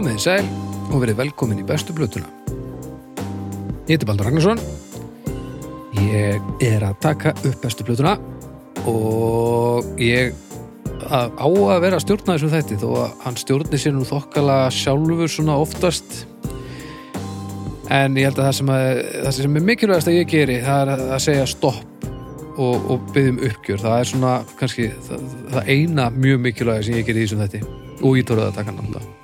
Komið þið sæl og verið velkomin í bestu blötuna. Ég heiti Baldur Ragnarsson. Ég er að taka upp bestu blötuna og ég á að vera að stjórna þessum þætti þó að hann stjórni sér nú þokkala sjálfur svona oftast en ég held að það sem, að, það sem er mikilvægast að ég geri það er að segja stopp og, og byggjum uppgjör það er svona kannski það, það eina mjög mikilvæga sem ég geri í þessum þætti og ég tóruð að taka hann alltaf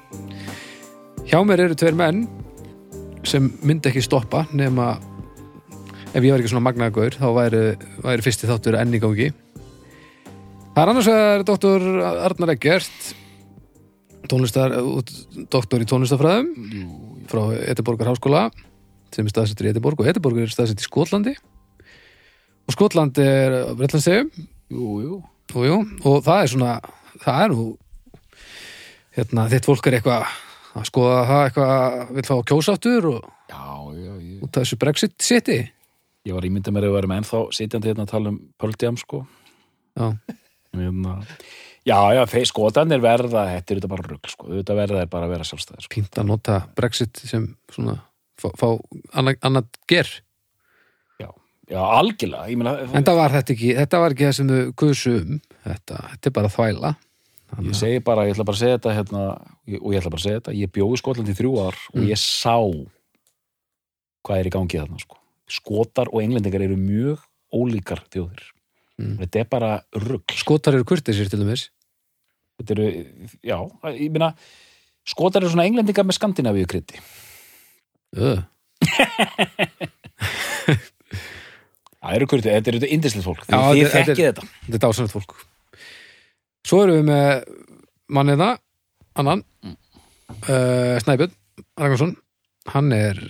Hjá mér eru tveir menn sem myndi ekki stoppa nema ef ég var ekki svona magnaður þá væri, væri fyrsti þáttur enn í gangi. Það er annars vegar doktor Arnar Eggert tónlistar, doktor í tónlistafræðum frá Edeborgar háskóla sem er staðsettur í Edeborg og Edeborg er staðsett í Skotlandi. Og Skotland er Bretlandstegum Jú, jú. og, jú, og það er svona það er nú hérna, þitt fólk er eitthvað að skoða það eitthvað vil fá kjósáttur og ég, út af þessu Brexit seti ég var ímyndið mér að við erum ennþá sitjandi hérna að tala um Pöldjám, sko. Já, Hérna, já, já, skotanir verða, þetta er þetta bara rugl, sko. Þetta verða er bara að vera sjálfstæðir, sko. pínt að nota Brexit sem svona fá, fá annað, annað ger Já, já, algjörlega. Meina, en það var þetta ekki, þetta var ekki það sem þau kusu um þetta, þetta er bara þvæla ég segi bara, ég ætla bara að segja þetta hérna, og ég ætla bara að segja þetta, ég bjóði Skotland í þrjú ár og Mm. ég sá hvað er í gangi þarna, sko. Skotar og englendingar eru mjög ólíkar þjóðir. Mm. Þetta er bara rugl. skotar eru kurtisir til dæmis Þetta eru, já, ég meina skotar eru svona englendingar með skandinavíu krytti. Öh. Það eru kurtið, þetta eru indislegt fólk. Já, Þið þekkið þetta. þetta er dásanett fólk svo erum við með manniða, annan uh, Snæbjörn Ragnarsson hann er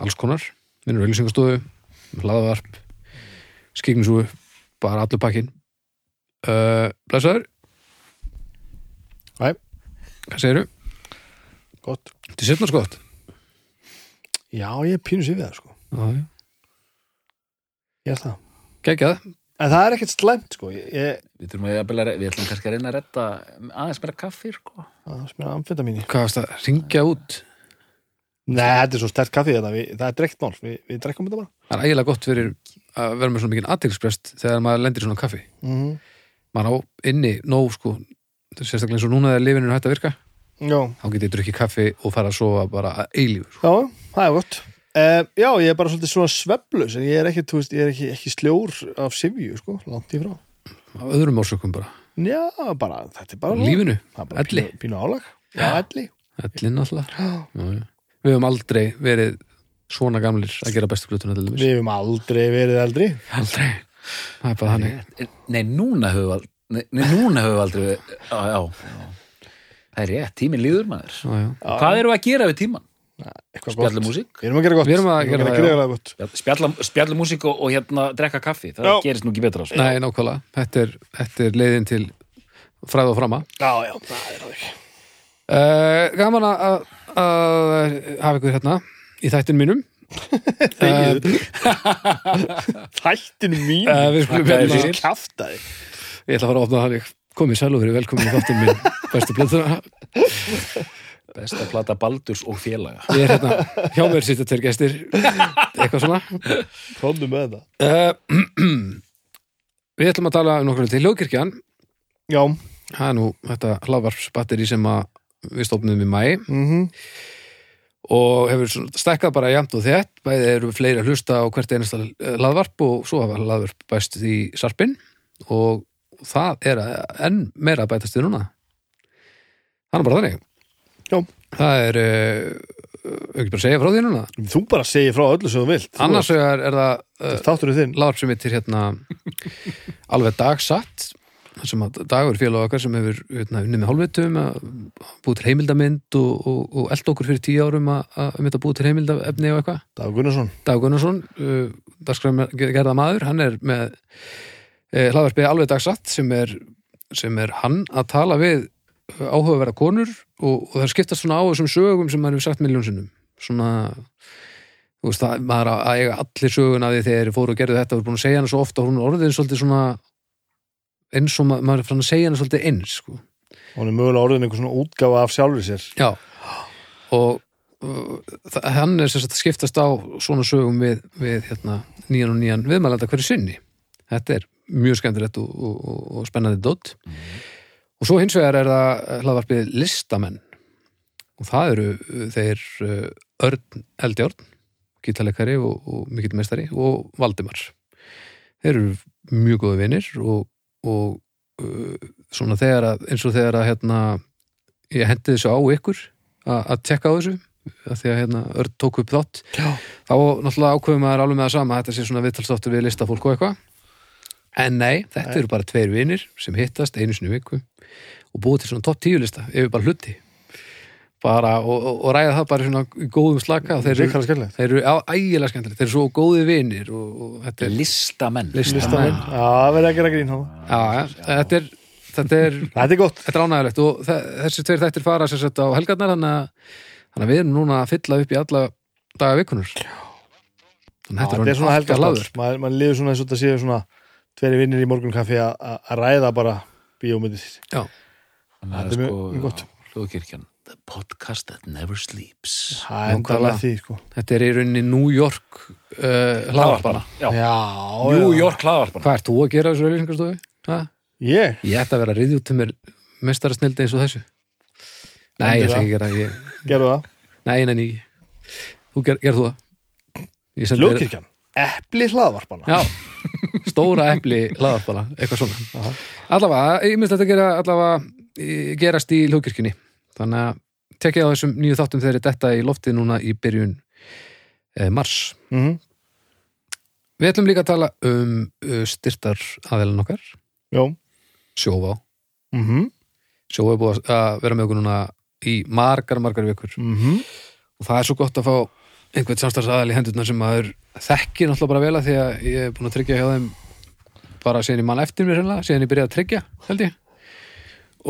alls konar vinnur auðlýsingastofu, hlaðavarp skikningsúu bara allur pakkin uh, blessaður Hæ. hvað segirðu? Gott. Þetta er sérna skott Já, ég er pínu sér við það, sko. Já, já. Ég er það. En það er ekkert slæmt, sko. Ég, Við, þurfum að, jafnvel að- við ætlum kannski að reyna að redda aðeins meira kaffi, sko. það smyrna amfetamíni. hvað varst að ringja út Nei, þetta er svo stert kaffi þetta. Við, það er dreikt mál. Við, við drekkum þetta bara. það er ægilega gott fyrir að vera með svona mikið aðtilsprest þegar maður lendir í svona kaffi Mm maður á inni nóg sko þetta er sérstaklega eins og núna þegar lifinu er hægt að virka Já. þá getið ég drukkið kaffi og fara að sofa bara að eilífur sko. Já, það er gott. Uh, já, ég er bara svolítið svona sveflus en ég er ekki, veist, ég er ekki, ekki sljór af sifju, sko, langt í frá. á öðrum orsökum bara, Já, bara, þetta er bara... lífinu Það er bara elli. Pínu, pínu álag. Já, elli. ellin alltaf Já. Við höfum aldrei verið svona gamlir að gera bestu glutuna til dæmis Við hefum aldrei verið eldri. aldrei, það er bara þannig Nei, núna höfum við al- nei, nei, núna höfum við aldrei já, já. Það er rétt, tíminn líður maður. já, Hvað erum við að gera við tíman? Eitthvað Spjalla gott. músík? Við erum að gera gott. Við erum að gera það, greiðlega gott. Spjalla, spjalla músík og, og hérna drekka kaffi. Það Já. gerist nú ekki betra. Sko. nei, nákvæmlega, þetta er, þetta er leiðin til fræð og frama Já, já, það er það uh, gaman að að- að hafa ykkur hérna í þættin mínum uh, Þættinu mín uh, við skulum hérna Ég ætla að fara að opna þannig komið sæl og verið velkomin í þáttin minn bestu blöðuna Besta plata Baldurs og félaga. ég er hérna, hjá mér sýttu tveir gestir. Eitthvað svona. Krónu með það. Uh, við ætlum að tala um nokkur til hljóðkirkjan. Já, það er nú þetta hlaðvarpsbatteri sem að við stofnum í mæ mhm. Og hefur svona stækkað bara jæmt og þett bæði eru fleiri að hlusta á hvert einasta hlaðvarp og svo hafa hlaðvarp bæst í sarpin og það er enn meira að bætast við núna. Er bara þannig Já. það er uh, ekki bara að segja frá því núna. Þú bara segir frá öllu sem þú vilt. Annars vegar er það uh, Þátturinn þinn. Hlaðvarp sem heitir hérna alveg dagsatt sem að dagur félag okkar sem hefur hérna, unnið með hálfvitum að búið til heimildamind og, og, og eld okkur fyrir tíu árum að, að um þetta búið til heimildafni og eitthvað. Dag Gunnarsson. Dag Gunnarsson, uh, dagskræðgerða maður, hann er með uh, hlaðvarpið alveg dagsatt sem er, sem er hann að tala við áhugaverða konur og, og það skiptast svona á þessum sögum sem maður hefur sagt miljónsinnum svona þú veist það, maður að eiga allir sögun að því þegar fóru og gerðu þetta og er búin að segja hana svo ofta og hún er orðin svolítið svona eins og maður, maður er fann að segja hana svolítið eins sko. Hún er mögulega orðin einhver svona útgáfa af sjálfur sér. Já, og uh, hann er sagt að skiptast á svona sögum við, við hérna, nýjan og nýjan viðmælanda hverju sinni. Þetta er mjög skemmtilegt og, og, og, spennandi dótt og svo hins vegar er það hlaðvarpið listamenn. Og það eru uh, þeir uh, Örn Eldjárn gítarleikari og, og mikill meistari og Valdimar. Þeir eru mjög góða vinir og, og svona þegar að eins og þegar að hérna ég hendi þessu á ykkur að, að tekka á þessu að því að hérna Örn tók upp þátt Já. þá náttúrulega ákveðum maður alveg með það sama að þetta sé svona viðtalstáttur við listafólk og eitthvað en nei, þetta eru bara tveir vinir sem hittast einu sinni í viku og búið til svona topp tíu lista yfir bara hluti. Bara, og, og, og ræða það bara í svona í góðum slaka og þeir eru, þeir eru á, ægilega skemmtilegt, þeir eru svo góði vinir og, og þetta er listamenn. Listamenn. Já, það verður að gera grín hana. já, þetta er þetta er, Þetta er gott. þetta er ánægilegt og þe- þessi tveir þættir fara sér sett á helgarnar þannig að, að við erum núna að fylla upp í alla daga vikunur þannig að Þetta er svona orðinn helgastáður hlaður. maður man liður svona eins og þetta séu svona tveri vinnir í morgunkaffi að að ræða bara bíómyndið já, það er sko mjög gott. hljóðkirkjan the podcast that never sleeps Það er enda Nákvæmlega. með því sko þetta er í rauninni New York uh, hlaðvarpana já. Já, New já. York hlaðvarpana hvað ert þú að gera þessu auðlýsingarstofu? Ha? Ég? ég ætti að vera að riðja út til mér mestara snildi eins og þessu nei, ég ætla ekki að gera ég, Gerðu það? nei, nei, nei þú það Ég Epli hlaðvarpana. Já, stóra epli hlaðarpala, eitthvað svona. Allavega, ég myndi þetta gera allavega gerast í hljókirkjunni þannig að tekja á þessum nýju þáttum þegar þetta í loftið núna í byrjun eh, mars. mm Við ætlum líka að tala um uh, styrtar aðelan okkar. Já. Sjóvá. mm -hmm. Sjóvá er búið að vera með okkur núna í margar, margar vikur. Mm og það er svo gott að fá einhvern samstarfsaðal í hendurna sem maður þekkir náttúrulega bara vel að því að ég er búin að tryggja hjá þeim bara síðan ég mann eftir mér hérna, síðan ég byrjaði að tryggja held ég.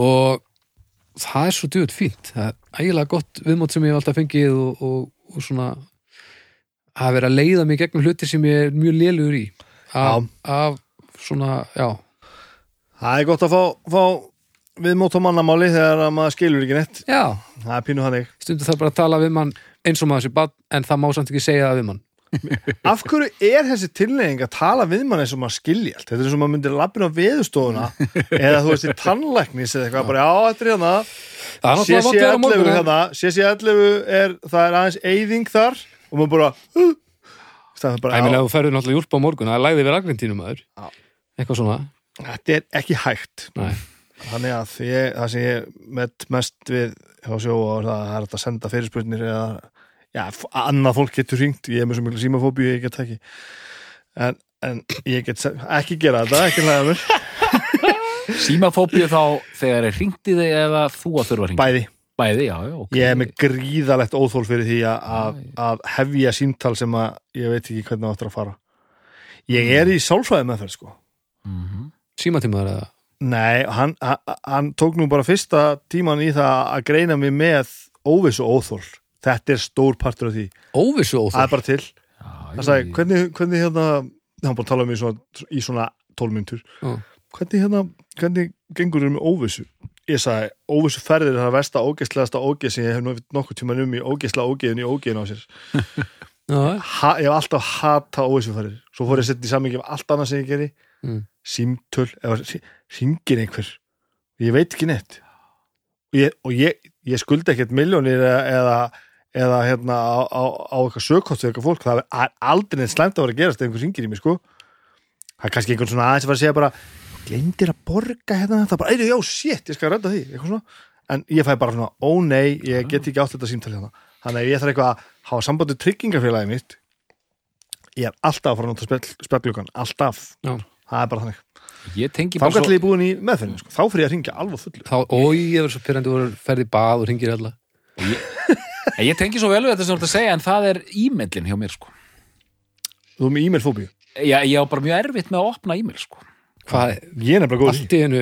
Og það er svo djúið fínt. Það er ægilega gott viðmót sem ég hef alltaf fengið og, og, og svona að vera að leiða mig gegnum hluti sem ég er mjög lélugur í. Af, af svona, já. Það er gott að fá, fá viðmót á mannamáli þegar að maður skilur ekki neitt. Já, Það er pínu hannig stundum það bara að tala við mann eins og maður sé bann, en það má samt ekki segja það við mann Af hverju er þessi tilneying að tala við mann eins og maður skilji allt? Þetta er eins og maður myndir lappin á veðustofuna eða þú veist í tannlæknis eða eitthvað bara, já, þetta er hérna það er náttúrulega vont að vera á CC11 morgun hérna, CC11 er, það er aðeins eyðing þar og maður bara uh, það er bara, þú ferður náttúrulega í úlpa á morgun, það er læði við Argentínum maður. Já. Eitthvað svona. þetta er ekki hægt Nei. Þannig að ég, það sem ég met mest við hjá sjó og það er að senda fyrirspurnir eða já, annað fólk getur ringt ég er með svo miklu símafóbíu, ég get ekki. En, en ég get se- ekki gera þetta, ekki hlæða mér. Símafóbíu þá þegar er hringt í þig eða þú að þurfa að hringt bæði, bæði, já, já, ok. Ég er með gríðalegt óþól fyrir því að, að, að hefja símtal sem að ég veit ekki hvernig það áttur að fara. Ég er í sálfræði með það sko. Mhm. Símatímaður eða? Nei, hann, hann, tók nú bara fyrsta tíman í það að greina mig með óvissu óþól. Þetta er stór partur af því. Óvissu Það óþól. er bara til. Það sagði, hvernig, hvernig hérna, hann bara tala um í svona, í svona tólmyndur. Hvernig hérna, hvernig gengur þér með óvissu? Ég sagði, óvissu ferðir er það versta ógeðslegasta ógeð sem ég hef nú nokkuð tíman um í ógeðslega ógeðin í ógeðin á sér. Ha, ég hef alltaf hata óvissu ferðir. Svo fór ég að setja í samingi um allt annað sem ég geri. Mm. Símtöl, eða ringir einhver. Ég veit ekki neitt. Og ég, og ég, ég skulda ekkert miljónir eða, eða, eða hérna á, á, á eitthvað sökkostu eitthvað fólk. Það er aldrei neitt slæmt að vera að gerast ef einhver ringir í mig, sko. Það er kannski einhvern svona aðeins að fara að segja bara glemdir að borga hérna þetta bara, eitthvað, já, shit, ég skal redda því, en ég fæ bara svona, ó nei, ég get ekki átt þetta símtal hérna, þannig að ég þarf eitthvað að hafa sambandi tryggingafélagi mitt ég er alltaf að fara að nota spell, spelljugan, alltaf Já. það er bara þannig, þá bara gætli ég búin í meðferðinu sko. þá fyrir ég að ringja alveg fullu Þá, ói, ég verður svo pyrrandi voru ferði í bað og ringir alla. En ég tengi svo vel við þetta sem þú ert að segja en það er e-mailin hjá mér sko þú er með e-mail fóbíu, ég, ég á bara mjög erfitt með að opna e-mail sko Hvað, ég er nefnilega góð í allt í hennu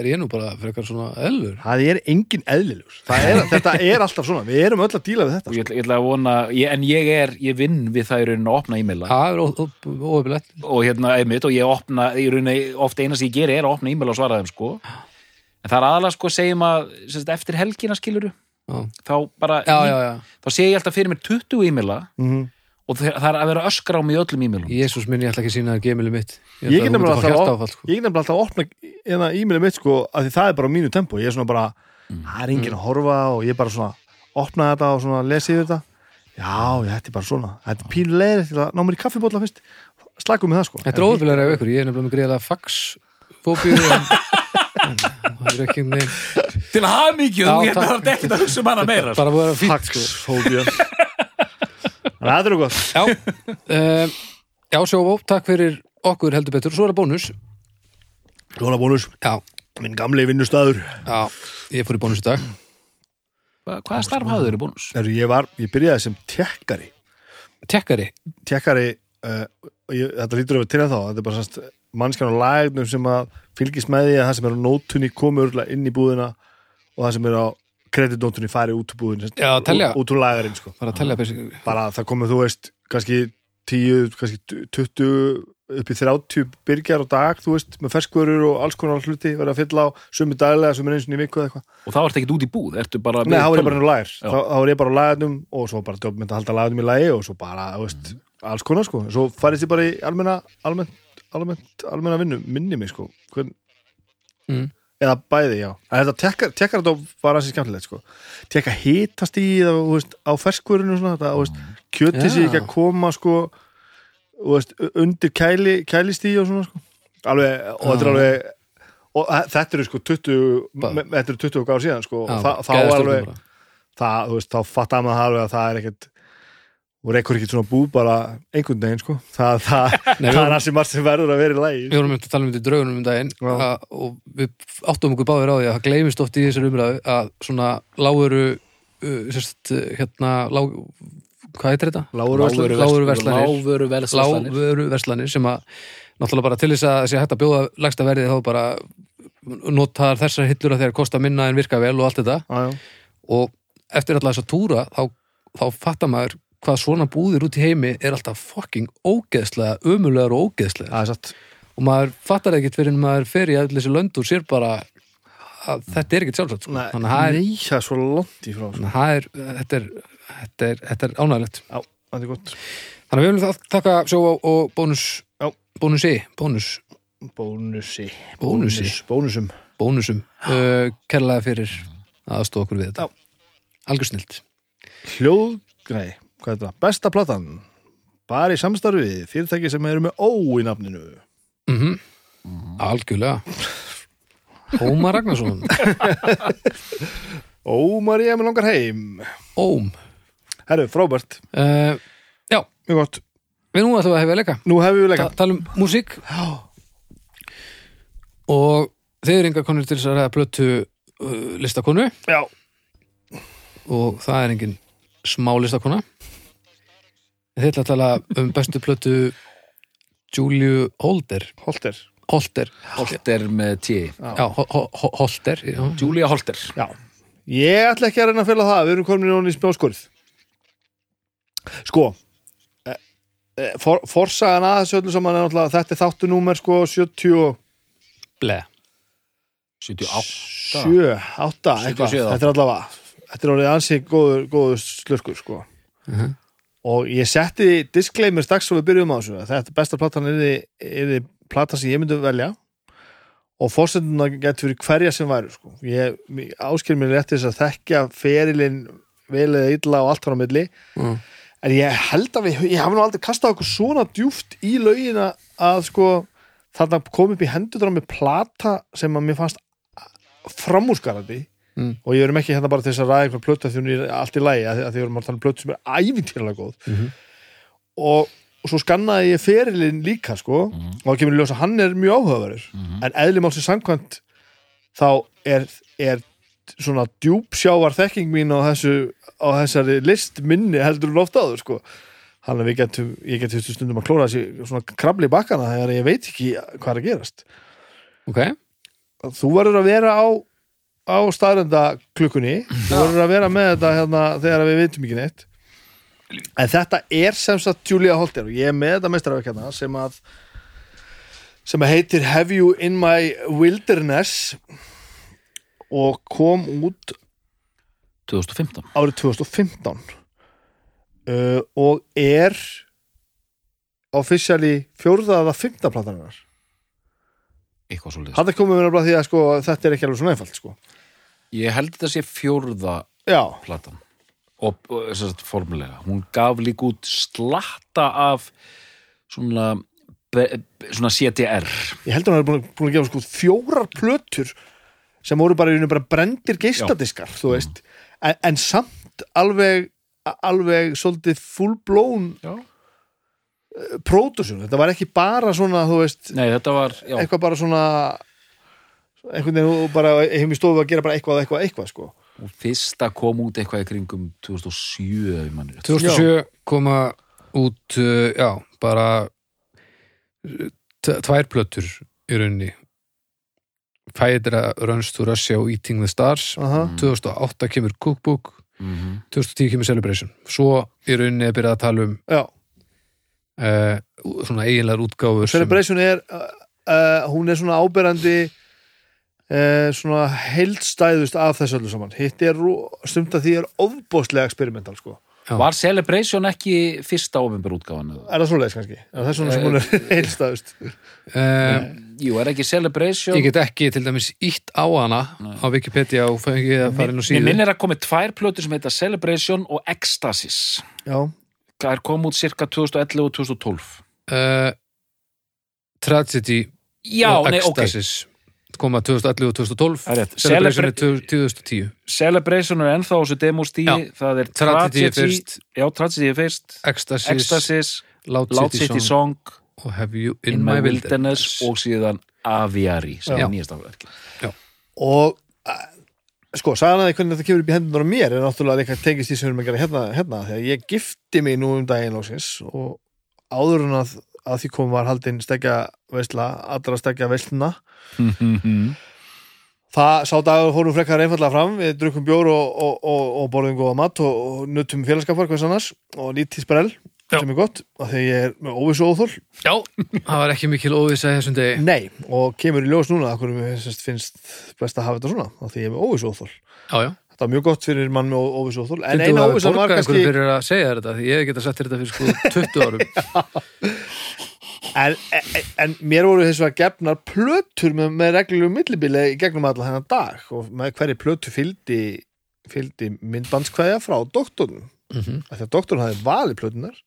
er ég nú bara fyrir eitthvað svona eðlur. það er engin eðlilegur. Það er, þetta er alltaf svona, við erum öll að díla við þetta og ég, ætla- ég ætla að vona, ég, en ég er ég vinn við það í rauninni að opna e-maila. Það er óöfilegt. og hérna einmitt og ég opna í rauninni oft eina sem ég geri er að opna e-mail og svara þeim sko. En það er aðalega sko segjum að sem sagt, eftir helgina skiluru þá bara já, já, já, þá sé ég alltaf fyrir mér 20 e-maila Mhm. Og það það er að vera öskra á mig öllum e-mailum. Jésús minn, ég ætla ekki að sína þér gemili mitt. Ég þú nefnilega alltaf, sko. ég get nefnilega alltaf að opna eina e-mailið mitt sko, að því það er bara á mínu tempo. Ég er svona bara, það er enginn að horfa og ég bara svona, opna þetta og svona lesi yfir þetta, já, ég, þetta er bara svona þetta er pínu leiðið til að ná mér í kaffibólla fyrst, slakum með það sko. Þetta er óðurlega ef ykkur, ég er nefnilega með greiðlega fax-fóbíu það er ekki til að hafa mikið, þú getur það ekki að hugsa um hana meira sko. bara að vera fínt sko. faxfóbía þannig að þetta er gott. Já, um, já sjóvó, takk fyrir okkur heldur betur, svo er það bónus. Svona bónus, Já, minn gamli vinnustæður já, ég fór í bónus í dag. Hva- hvaða starf hafðu þeir í bónus? Þegar ég var, ég byrjaði sem tekkari Tekkari, tekkari uh, ég, þetta lítur öfum til það þá. Þetta er bara sannst mannskjan á lagnum sem að fylgist með því að það sem er á nótunni örgulega inn í búðina og það sem er á kreditnótunni fari út úr búðin sem sagt, Já, telja. út, úr lagarinn sko. bara bara það komið þú veist kannski 10, kannski 20 upp í 30 byrgjar á dag þú veist, með ferskvörur og alls konar hluti verið að fylla á sumi daglega, sumi eins og í viku eða eitthvað og þá ertu ekkert út í búð, ertu bara Nei, þá var ég bara lagar Já. þá, þá var ég bara á lagarnum og svo bara djópmynd að halda lagarnum í lagi og svo bara, þú veist, alls konar sko svo farist ég bara í almenna almenna vinnu, minni mig sko Hvern, Mm. Eða bæði, já. En þetta tekkar, tekkar þetta var hansi skemmtilegt sko. Tekka hitast í það, á ferskvörinu kjöti Já. sig ekki að koma sko veist, undir kæli, kælistí og svona sko. Alveg, og þetta er alveg og þe- þetta eru sko 20 Bara- me- þetta eru 20 gáður síðan sko og það, þá alveg það, veist, þá fattar maður alveg að það er ekkert og reykur ekkert svona búð bara einhvern veginn sko það, það, Nei, það er vorum- hansi margt sem verður að vera í lagi Við vorum myndið að tala um þetta í draugunum um daginn að, og við áttum okkur báðir á því að það gleymist oft í þessari umræðu að svona láguru uh, sérst, hérna lág, hvað heitir þetta? Lágur Lágvöru Lágvöru verslanir. verslanir. Lágvöru verslanir. Sem að náttúrulega bara til þess að sé hægt að bjóða lagsta verðið þá bara notar þessar hillur að þeir kosta minna en virka vel og allt þetta já, já. og eftir alltaf þess að túra þá, þá fattar maður hvað svona búðir út í heimi er alltaf fucking ógeðslega, ömulegar og ógeðslega það er satt. Og maður fattar ekkert fyrir en maður fer í allir þessi lönd og sér bara að þetta er ekkert sjálfsagt sko. Nei, er, nei, það er svo langt í frá sko. er þetta er, þetta er, þetta er ánægilegt já, það er gott. Þannig að við viljum það taka sjóa og bónus Já. bónusi, bónus. Bónusi, Bónusi. Bónus, bónusum. Bónusum. Uh, kærlega fyrir aðstofa okkur við þetta. Algjör snilt hljóð, nei, hvað er þetta? Besta platan? Bara í samstarfið fyrirtæki sem eru með ó í nafninu. Mm algjörlega. Ómar Ragnarsson. Ó, María, mér langar heim. Óm. Herru, frábært, uh, já, mjög gott. Við nú ætlum að hefja leika. Nú hefum við Ta leika tala um músík. Og þeir eru enga konur til þess að ræða plötu uh, listakonu. Já, og það er engin smá listakona þeir ætla að tala um bestu plötu Juliu Holder holter. Holter, Holter með T. Já, ho ho ho Holter já. Julia Holter. Já, ég ætla ekki að reyna að fela það. Við erum komin í nóni í spjóskurð Sko eh, eh, for, Forsagan að þessu öllu saman er náttúrulega þetta er þáttu númer sko 77, ble. 78 8 eitthvað, 77, þetta er allavega þetta er orðið ansi góður, góður slurkur sko. Mhm. Og ég setti disclaimer strax svo við byrjum á þessu þetta besta platan er þið platan sem ég myndi velja og fórsenduna getur fyrir hverja sem væru sko. ég ásker mér rétt þess að þekkja ferilinn vel eða illa og allt hann á milli Mm. en ég held að við, ég hafi nú aldrei kastað okkur svona djúft í laugina að sko þarna kom upp í hendur með plata sem að mér fannst framúrskarandi Mm. og ég erum ekki hérna bara til þess að ræða einhver plötu því hún er allt í að, að því við erum að tala um plötu sem er ævintýralega góð. Mhm. og, og svo skannaði ég ferilinn líka sko og þá kemur í ljós að hann er mjög áhugaverður. En eðli málsins samkvæmt þá er, er svona djúpsjávar þekking mín á, þessu, á þessari list minni heldur en oft áður sko. Hann er getum, ég getum stundum að klóra þessi svona krabli bakkana þegar ég veit ekki hvað er að gerast. Ok, þú verður að vera á á staðrenda klukkunni þú verður að vera með þetta hérna þegar við veitum ekki neitt. En þetta er sem sagt Julia Holter og ég er með þetta meistarverk hérna sem að sem að heitir Have You In My Wilderness og kom út 2015 árið 2015 uh, og er officially fjórða eða fymta platarinnar eitthvað svo hann er komið mér bara því að sko, þetta er ekki alveg svona einfalt sko. Ég held þetta sé fjórða já, platan. Og, og að formulega hún gaf líka út slatta af svona be, svona CTR ég heldur hann er búin, búin að gefa sko, fjórar plötur sem voru bara, bara brendir geisladiskar þú veist, en, en samt alveg alveg svolítið full blown já. production, þetta var ekki bara svona þú veist, nei var eitthvað bara svona einhvern veginn og bara hefum í stofu að gera bara eitthvað, eitthvað, eitthvað sko. og fyrsta kom út eitthvað í kringum 2007 ef ég man rétt. 2007 koma út uh, já, bara uh, tvær plötur í rauninni Fædra Runs to Russia og Eating the Stars Aha. 2008 kemur Cookbook Mhm. 2010 kemur Celebration svo í rauninni er byrjað að tala um Já, uh, svona eiginlegar útgáfur sem- Celebration er uh, uh, hún er svona áberandi uh, svona heildstæðust af þessu öllu saman hitt er stumt að því er ofbóðslega experimental sko. Já. var Celebration ekki fyrsta eða? er það svoleiðis kannski? Er það svona sem hún er heildstæðust? uh, jú, er ekki Celebration ég get ekki til dæmis ítt á hana á Wikipedia og fengi að fara inn á Mér síðu minn er að komið tvær plötur sem heita Celebration og Ecstasis Já, Það er komið út cirka 2011 og 2012 uh, Tragedy Já, og nei, Ecstasis koma 2011 og 2012 Það er rétt. Celebration er Celebra- 2010 Celebration er ennþá þessu demostíi Já. Það er Tragedy fyrst. Já, Tragedy fyrst Ecstasy, Ecstasis, Loud Loud City, City Song, Song og Have You In, In My, Wilderness, Wilderness og síðan Aviary sem Já. er nýjast afverki og uh, sko, hann hvernig þetta kemur upp í hendunar á mér er náttúrulega líka tengist því sem við erum að gera hérna, hérna þegar ég gifti mig nú um daginn og áður en að, að því kom var haldin stekja veisla, allra stekja veisluna Það sá dagur fórum frekar einfallega fram. Við drukum bjór og, og, og, og borðum góða mat og, og nutum félagskapar hvers annars og lítið sprell Já. sem er gott og þegar ég er með óvissu óþól Já, það var ekki mikil óvisa þessum degi. Nei, og kemur í ljós núna að hverju mér sérst finnst best að hafa þetta svona af því ég er með óvissu óþól Já, já Þetta var mjög gott fyrir mann með óvissu óþól en Þú eina hafi óvissan var kannski einhverjum fyrir að segja þetta? Ég geta sett þetta fyrir sko 20 árum. En, en, en mér voru þess að gefnar plötur með, með reglulegu millibili gegnum alla þennan dag og með hverju plötu fylgdi, fylgdi myndbandskvæðja frá doktornum mm því að doktorn hafði valið plötunar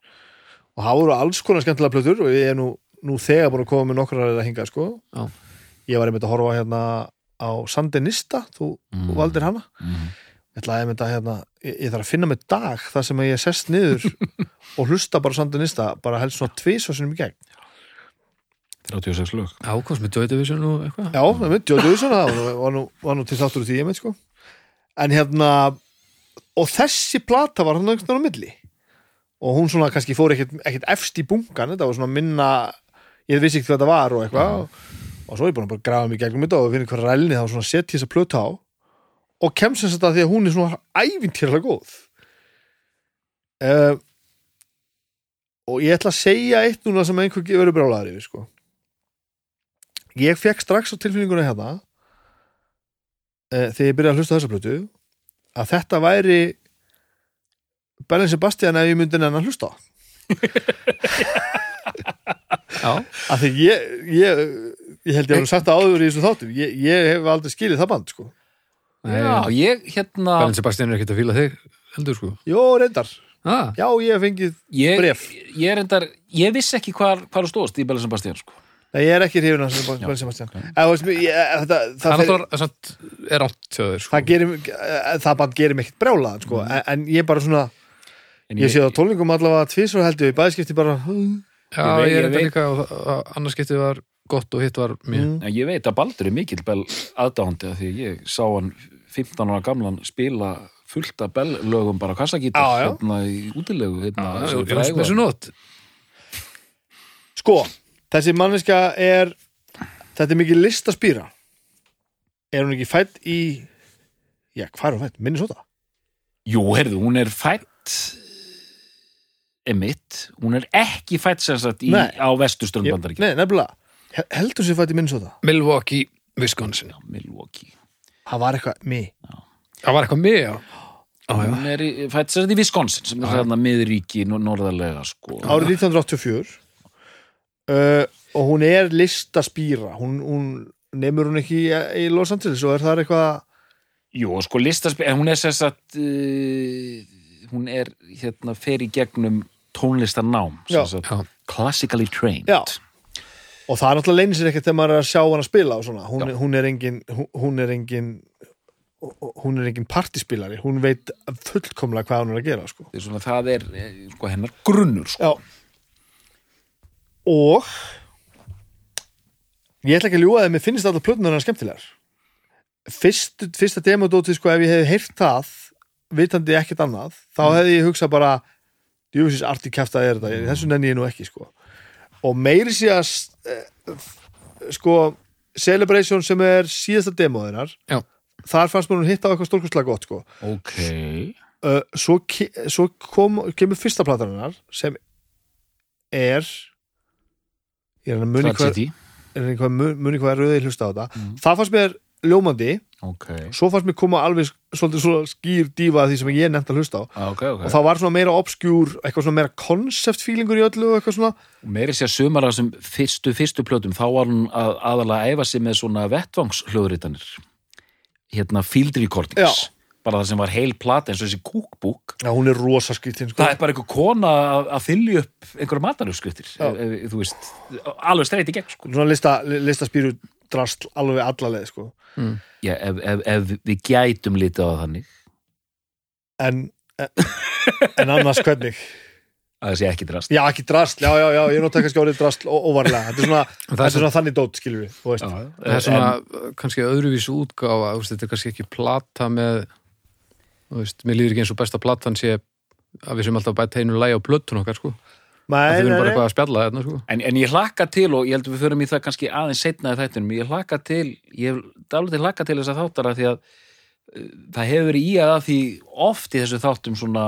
og það voru alls konar skemmtilega plötur og ég er nú, nú þegar búin að koma með nokkrar að hinga sko. Já. ég var einmitt að horfa hérna á Sandinista, þú Mm. mm. valdir hana. Ég ætlaði einmitt að hérna ég, ég þarf að finna með dag þar sem ég sest niður og hlusta bara á Sandinista bara helst svona tvís og sinum í gegn. 36 lög. Ákvæmst með Joy Division og eitthvað. Já, Jóti Ússon það var, var, nú, var nú til þáttur úr því ég mynd sko. En hérna og þessi plata var hann veginn á milli. Og hún svona kannski fór ekkert, ekkert efst í bunkan, þetta var svona minna ég vissi ekki hvað þetta var og eitthvað og, svo er ég búin að bara grafa mig gegnum þetta og finna hver rælni þá svona setja þessa plötu á. Og kemst þess að því að hún er svona ævintýrlega góð. Uh, og ég ætla að segja eitt núna sem einhver verður brálaður yfir sko. Ég fekk strax á tilfinninguna hérna uh, þegar ég byrjaði að hlusta þessa plötu að þetta væri Berlin Sebastian ef ég myndi nennan að hlusta af því ég, ég ég held ég að hann sagt það áður í þessu þáttum. Ég, ég hef aldrei skilið það band sko. Já, ég hérna Bælinn Sebastian er ekkert að fíla þig heldur sko. Jó, reyndar, ah, já ég hef fengið ég, bréf. ég endar, ég vissi ekki hvar, hvar þú stóðst í Bella Sebastian sko. Nei, ég er ekki hrifin af Berlin Sebastian. Eða, veist, ég, þetta, Það það, er er átt sko. Það, gerir, eh, það band gerir mig ekkert brjálaðan sko. en, en ég bara svona En ég sé það á tólningum allavega tvisvar heldur í bæðskipti bara mm, Já, Ég veit- ég er ég þetta líka og og annars getið var gott og hitt var mér mm. En ég veit að Baldur er mikill Bell aðdáhandi af því að ég sá hann 15 ára gamlan spila fullt af Bell lögum bara já. hérna í útilegu hérna, sem Jóns frægu. með svo nót Sko, þessi manneska er þetta er mikið listaspýra er hún ekki fætt í já, hvað er hún fætt? Minnesota? Jú, heyrðu, hún er fætt emitt, hún er ekki fætt sem sagt í, Nei. á vesturströnd Ég- bandaríkja Nei, nefnilega, heldur sér fætt í Minnesota? Milwaukee, Wisconsin. Milwaukee. Það var eitthvað mig Það var eitthvað með, já. Já, já. hún er í, fætt sér þetta í Wisconsin sem er þarna miðríki nor- norðarlega sko. Árið 1984 uh, og hún er listaspýra hún, hún nemur hún ekki í, í Los Angeles og er það eitthvað? Jú, og sko listaspil, hún er að uh, hún er hérna fer í gegnum tónlistarnám Já. sem sagt, Já. classically trained. Já. Og það er náttúrulega leynir sér ekkert þegar maður er að sjá hann að spila og svona, hún, hún er engin hún, er engin hún er engin partispilari, hún veit fullkomlega hvað hún er að gera sko. það er, svona, það er eh, sko, hennar grunnur sko. Og ég ætla ekki að ljúga þeim, mér finnst alltaf plötunar hann skemmtilegar. Fyrst, fyrsta demodótið sko, ef ég hefði heyrt það vitandi ekkert annað, þá hefði ég hugsað bara djúfisins arti kæft að er þetta þessu nenni ég nú ekki sko og meiri sé að sko Celebration sem er síðasta demóðinar Já. þar fannst mér hún hitta á eitthvað stórkustlega gott sko ok uh, svo, ke svo kom, kemur fyrsta platarinnar sem er ég er að muni hvað muni hvað er rauðið hlusta á þetta Mm. það fannst mér ljómandi ok, svo fannst mér koma alveg svolítið skýr dífa því sem ég nefnt að hlusta á Ah, ok, ok og það var svona meira obskjúr, eitthvað svona meira concept feelingur í öllu eitthvað svona meiri sér sumar af þessum fyrstu, fyrstu plötum þá var hún að, aðalega að æfa sig með svona vettvangshljóðritanir hérna field recordings Já. bara það sem var heil plata eins og þessi cookbook Já, hún er rosa skýrtin sko. það er bara einhver kona að, að þylja upp einhverja matarufskriftir Já. ef, ef, þú veist, alveg streit í gegn sko. svona lista, drastl alveg allaleg sko. Já, ef, ef, ef við gætum litið á það þannig. En, en annars hvernig? Að það sé ekki drast. Já, ekki drastl, já, já, já, ég nota kannski orðið drastl ó- óvarlega, þetta er svona, þetta er svona þannig dót, skilur við, þú veist. það er svona uh, kannski öðruvísu útgáfa þetta er kannski ekki plata með þú veist, mér líður ekki eins og besta platan sé að við sem alltaf bæta einu lægi á plötun okkar sko, Nei, nei, erum bara eitthvað að spjalla þetta sko En, en ég hlakka til og ég held að við förum í það kannski aðeins setna í þættinum, ég hlakka til ég til hlakka til þess að þáttara því að uh, það hefur verið í að því oft í þessu þáttum svona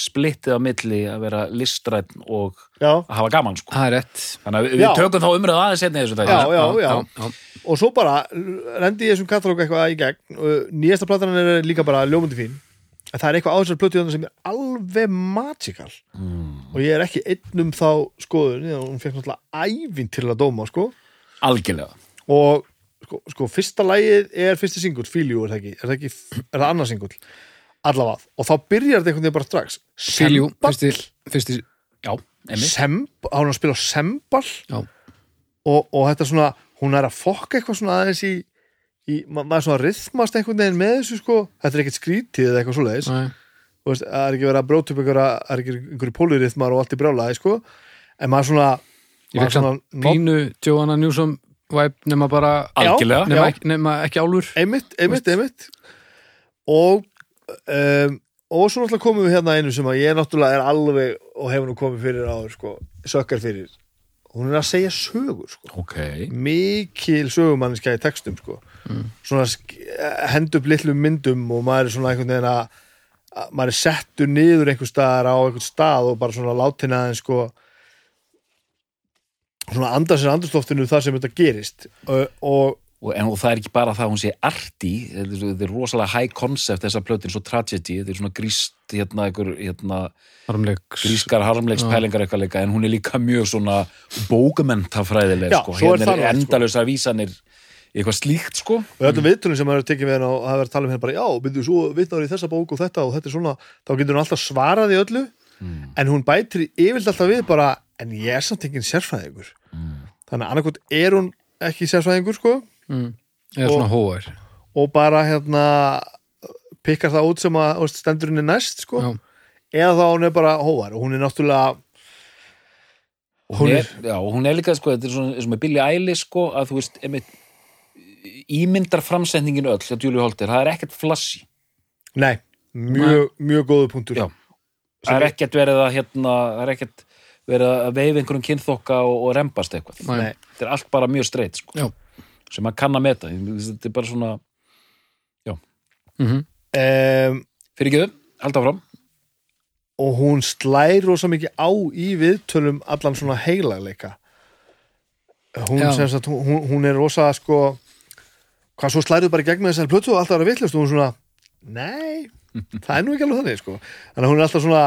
splittið á milli að vera listrætt og Já, að hafa gaman sko. það er rétt Þannig að við Já. tökum þá umröðu aðeins setna í þessu þætti. Já, já, já. já. og svo bara rendi ég þessum katalóg eitthvað í gegn og nýjasta platan er líka bara ljómundi fín en það er eitthvað á þessar plötu þarna sem er alveg magical Mm. og ég er ekki einn um þá skoðun hún fekk náttúrulega ævinn til að dóma sko. Algjörlega. og sko, sko, fyrsta lagið er fyrsti singull, You er það ekki er það, ekki, er það annað singull allavega, og þá byrjar þetta einhvern veginn bara strax Semball- fyrsti, fyrsti Já. Semb, hún spila sembal og, og þetta svona hún er að fokka eitthvað svona aðeins í, í ma maður svona rithmast einhvern veginn með þessu sko, þetta er ekkert skrítið eða eitthvað. Þú veist, það er ekki verið að bróta upp einhverja, það er ekki einhverju pólurithmar og allt í brjálaði sko, en maður svona Ég fekk not- pínu Joanna Newsom vibe nema bara Algjörlega. nema, ekki, nema ekki álur einmitt, einmitt, einmitt. Og um, og svo náttúrulega komum við hérna einu sem að ég náttúrulega er alveg og hefur nú komið fyrir áður sko, sökkar fyrir. Hún er að segja sögur sko. Ok. mikil sögumanniska í textum sko. Svona sk- hend upp litlum myndum og maður er svona einhvern veginn að að maður er settur niður einhver staðar á einhvern stað og bara svona látin aðeins sko svona anda sér andurstoftinu þar sem þetta gerist og, og Og, en, og það er ekki bara það að hún sé arti, þetta er, er rosalega high concept þessa plötin, svo tragedy, þetta er svona gríst, hérna, einhver, hérna, harmleiks grískar harmleiks Já. pælingar eitthvað leika, en hún er líka mjög svona bókumentafræðileg, Já, sko, er hérna það er nú, sko. endalösa vísanir eitthvað slíkt, sko. og öllum viðtölum sem maður er tekið við henn og hafa verið að tala um henn bara, já, byrju, svo vitnar í þessa bók og þetta og þetta er svona, þá getur hún alltaf svarað í öllu, en hún bætir yfirlt alltaf við bara, en ég er samt engin sérfræðingur, þannig að annarkot er hún ekki sérfræðingur, sko. Mm. eða svona hóar og bara hérna pikkar það út sem að veist, stendur henni næst, sko. Já. eða þá hún er bara hóvar og hún er náttúrulega Hún, Hún er, já, hún er líka, sko, ímyndar framsetningin öll, hjá Julie Holter, það er ekkert flassi. nei, mjög, mjög góðu punktur Já. Það er ekkert verið að, hérna, það er ekkert verið að veifa einhverjum kynþokka og, og rembast eitthvað. Nei. Þetta er allt bara mjög streit, sko. Já. Sem maður kann að meta. Þetta er bara svona, mm um, fyrir ekki þau, halda fram. og hún slær rosa mikið á í viðtölum allan svona heilagleika hún, Já. sagt, hún, hún er rosa sko hvað svo slærið bara gegn með þessari plötu og alltaf er að vittlust og hún svona, nei það er nú ekki alveg þannig sko. þannig að hún er alltaf svona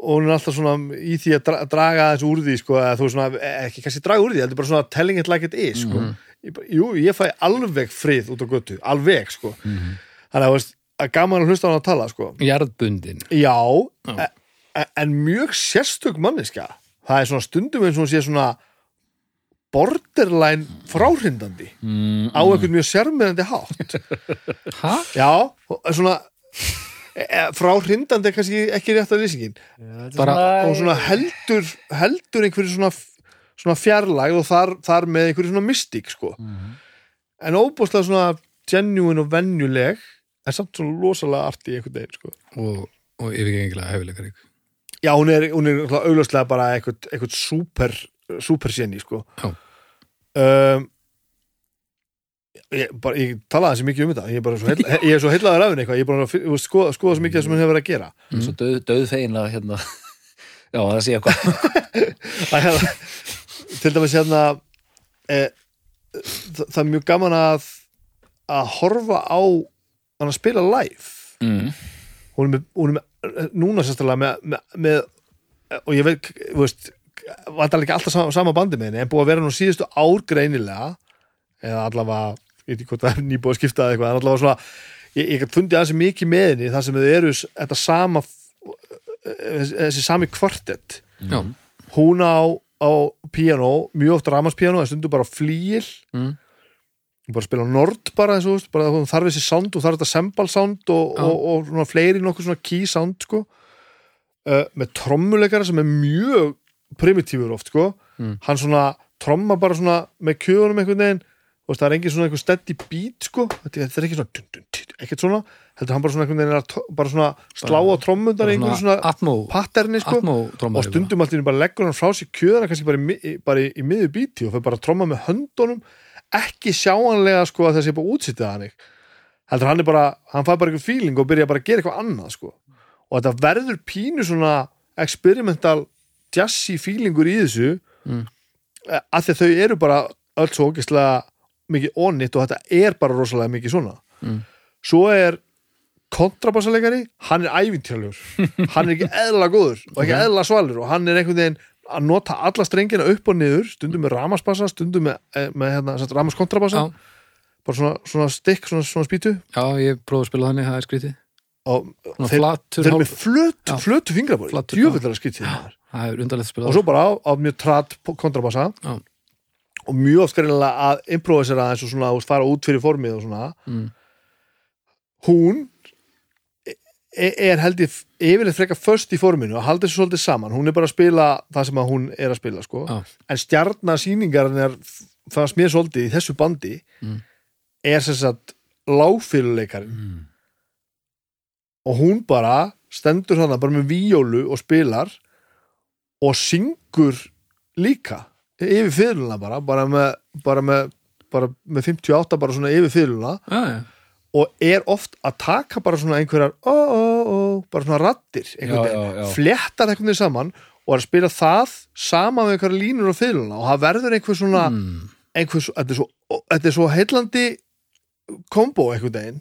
hún er alltaf svona í því að dra- draga þessu úr því sko, að þú er svona, ekki kannski draga úr því heldur bara svona telling it like it is sko. ég, bara- jú, ég fæ alveg frið út á götu alveg sko þannig að veist, að gaman að hlusta á hann að tala sko. Jarðbundin já, e- e- en mjög sérstök manniska það er svona stundum eins og hún sé svona borderline fráhrindandi mm, á einhvern mjög sérmyrandi hátt Hæ? já, og svona e, e, fráhrindandi er kannski ekki rétt að lýsingin Bara, og svona heldur heldur einhverju svona, svona fjarlægð og þar, þar með einhverju svona mystík sko. en óbúslega svona genuine og venjuleg en samt svona losalega arti í einhvern veginn sko. og, og yfirgengilega hefileikarík já, hún er, hún er augljóslega bara eitthvað, eitthvað super, super séni sko. Já. um, ég, bara, ég talaði þessi mikið um þetta ég er, bara svo heilla, ég er svo heillaður af henni eitthvað ég er bara að skoða, skoða svo mikið sem hún hefur verið að gera mm. svo döð, döð fegin að hérna já, það sé eitthvað Það er hérna, til dæmis hérna e, það, það er mjög gaman að að horfa á að spila live mm. hún er með, hún er með núna sérstaklega með, með, með og ég veit, þú veist vantar ekki alltaf sama, sama bandi með henni en búið að vera nú síðustu ár greinilega eða allavega, ég veit ekki hvort það er nýbúið að skipta eða eitthvað, en allavega svona ég, ég gæti fundið aðeins mikið með henni þar sem þau eru þetta sama þessi, sami kvartett Já, hún á, á piano, mjög oft ramaspiano það stundur bara flýil Mm. bara spila nord bara þessu, bara þarf þessi sound og þarf þetta sembal sound og, Já. og, og, svona fleiri nokkuð svona key sound sko uh, með trommuleikara sem er mjög primitífur oft sko. Mm. hann svona tromma bara svona með kjöðunum einhvern veginn. Og það er engin svona einhver steady beat sko. Þetta þetta er ekki svona dun, dun, dun, ekkert svona. Heldur hann bara svona einhvern veginn bara svona slá á trommundar í einhverju svona patterni sko. Og stundum allir bara leggur hann frá sér kjöðana kannski bara í, bara í, í miður bíti og fyrir bara að tromma með höndunum. Ekki sjáanlega sko að það sé bara útsýttið hann. Heldur hann er bara, hann fær bara eitthvað feeling og byrja bara að gera eitthvað annað sko. Og þetta verður pínu svona experimental jazzy feelingur í þessu Mm. mm. að því að þau eru bara öll svo ógeðslega mikið onitt og þetta er bara rosalega mikið svona. Mm. svo er kontrabassalegari, hann er ævintjálfur hann er ekki eðla góður og ekki eðla svalur og hann er einhvern veginn að nota alla strengina upp og niður stundum með ramasbassa, stundum með, eh, með hérna, ramaskontrabassa bara svona, svona stikk, svona, svona spýtu. Já, ég prófa að spila þannig, það er skrítið. Og þeir, flatur þeir eru með flötu, flötu fingrabóri að skrítið. Þar Það er undarlegt að spila og svo bara á, á mjög tratt kontrabassa Já. og mjög oft greinilega að improvisera eins og svona, veist, fara út fyrir formið og svona Mm. hún e- er held ég yfirleitt frekar först í forminu og haldi þessu svolítið saman hún er bara að spila það sem að hún er að spila sko. Já. en stjarnasýningarnir fannst mér svolítið í þessu bandi Mm. er sem sagt lágfyluleikarinn Mm. og hún bara stendur hana bara með víjólu og spilar og syngur líka yfir fyrirluna bara bara með, bara með, bara með 58 bara svona yfir fyrirluna Já, já, og er oft að taka bara svona einhverjar ó, ó, ó, bara svona rattir einhvern veginn saman og er að spila það sama með einhverjar línur á fyrirluna og það verður einhver svona mm. einhver, þetta, er svo, þetta er svo heillandi kombo einhvern veginn.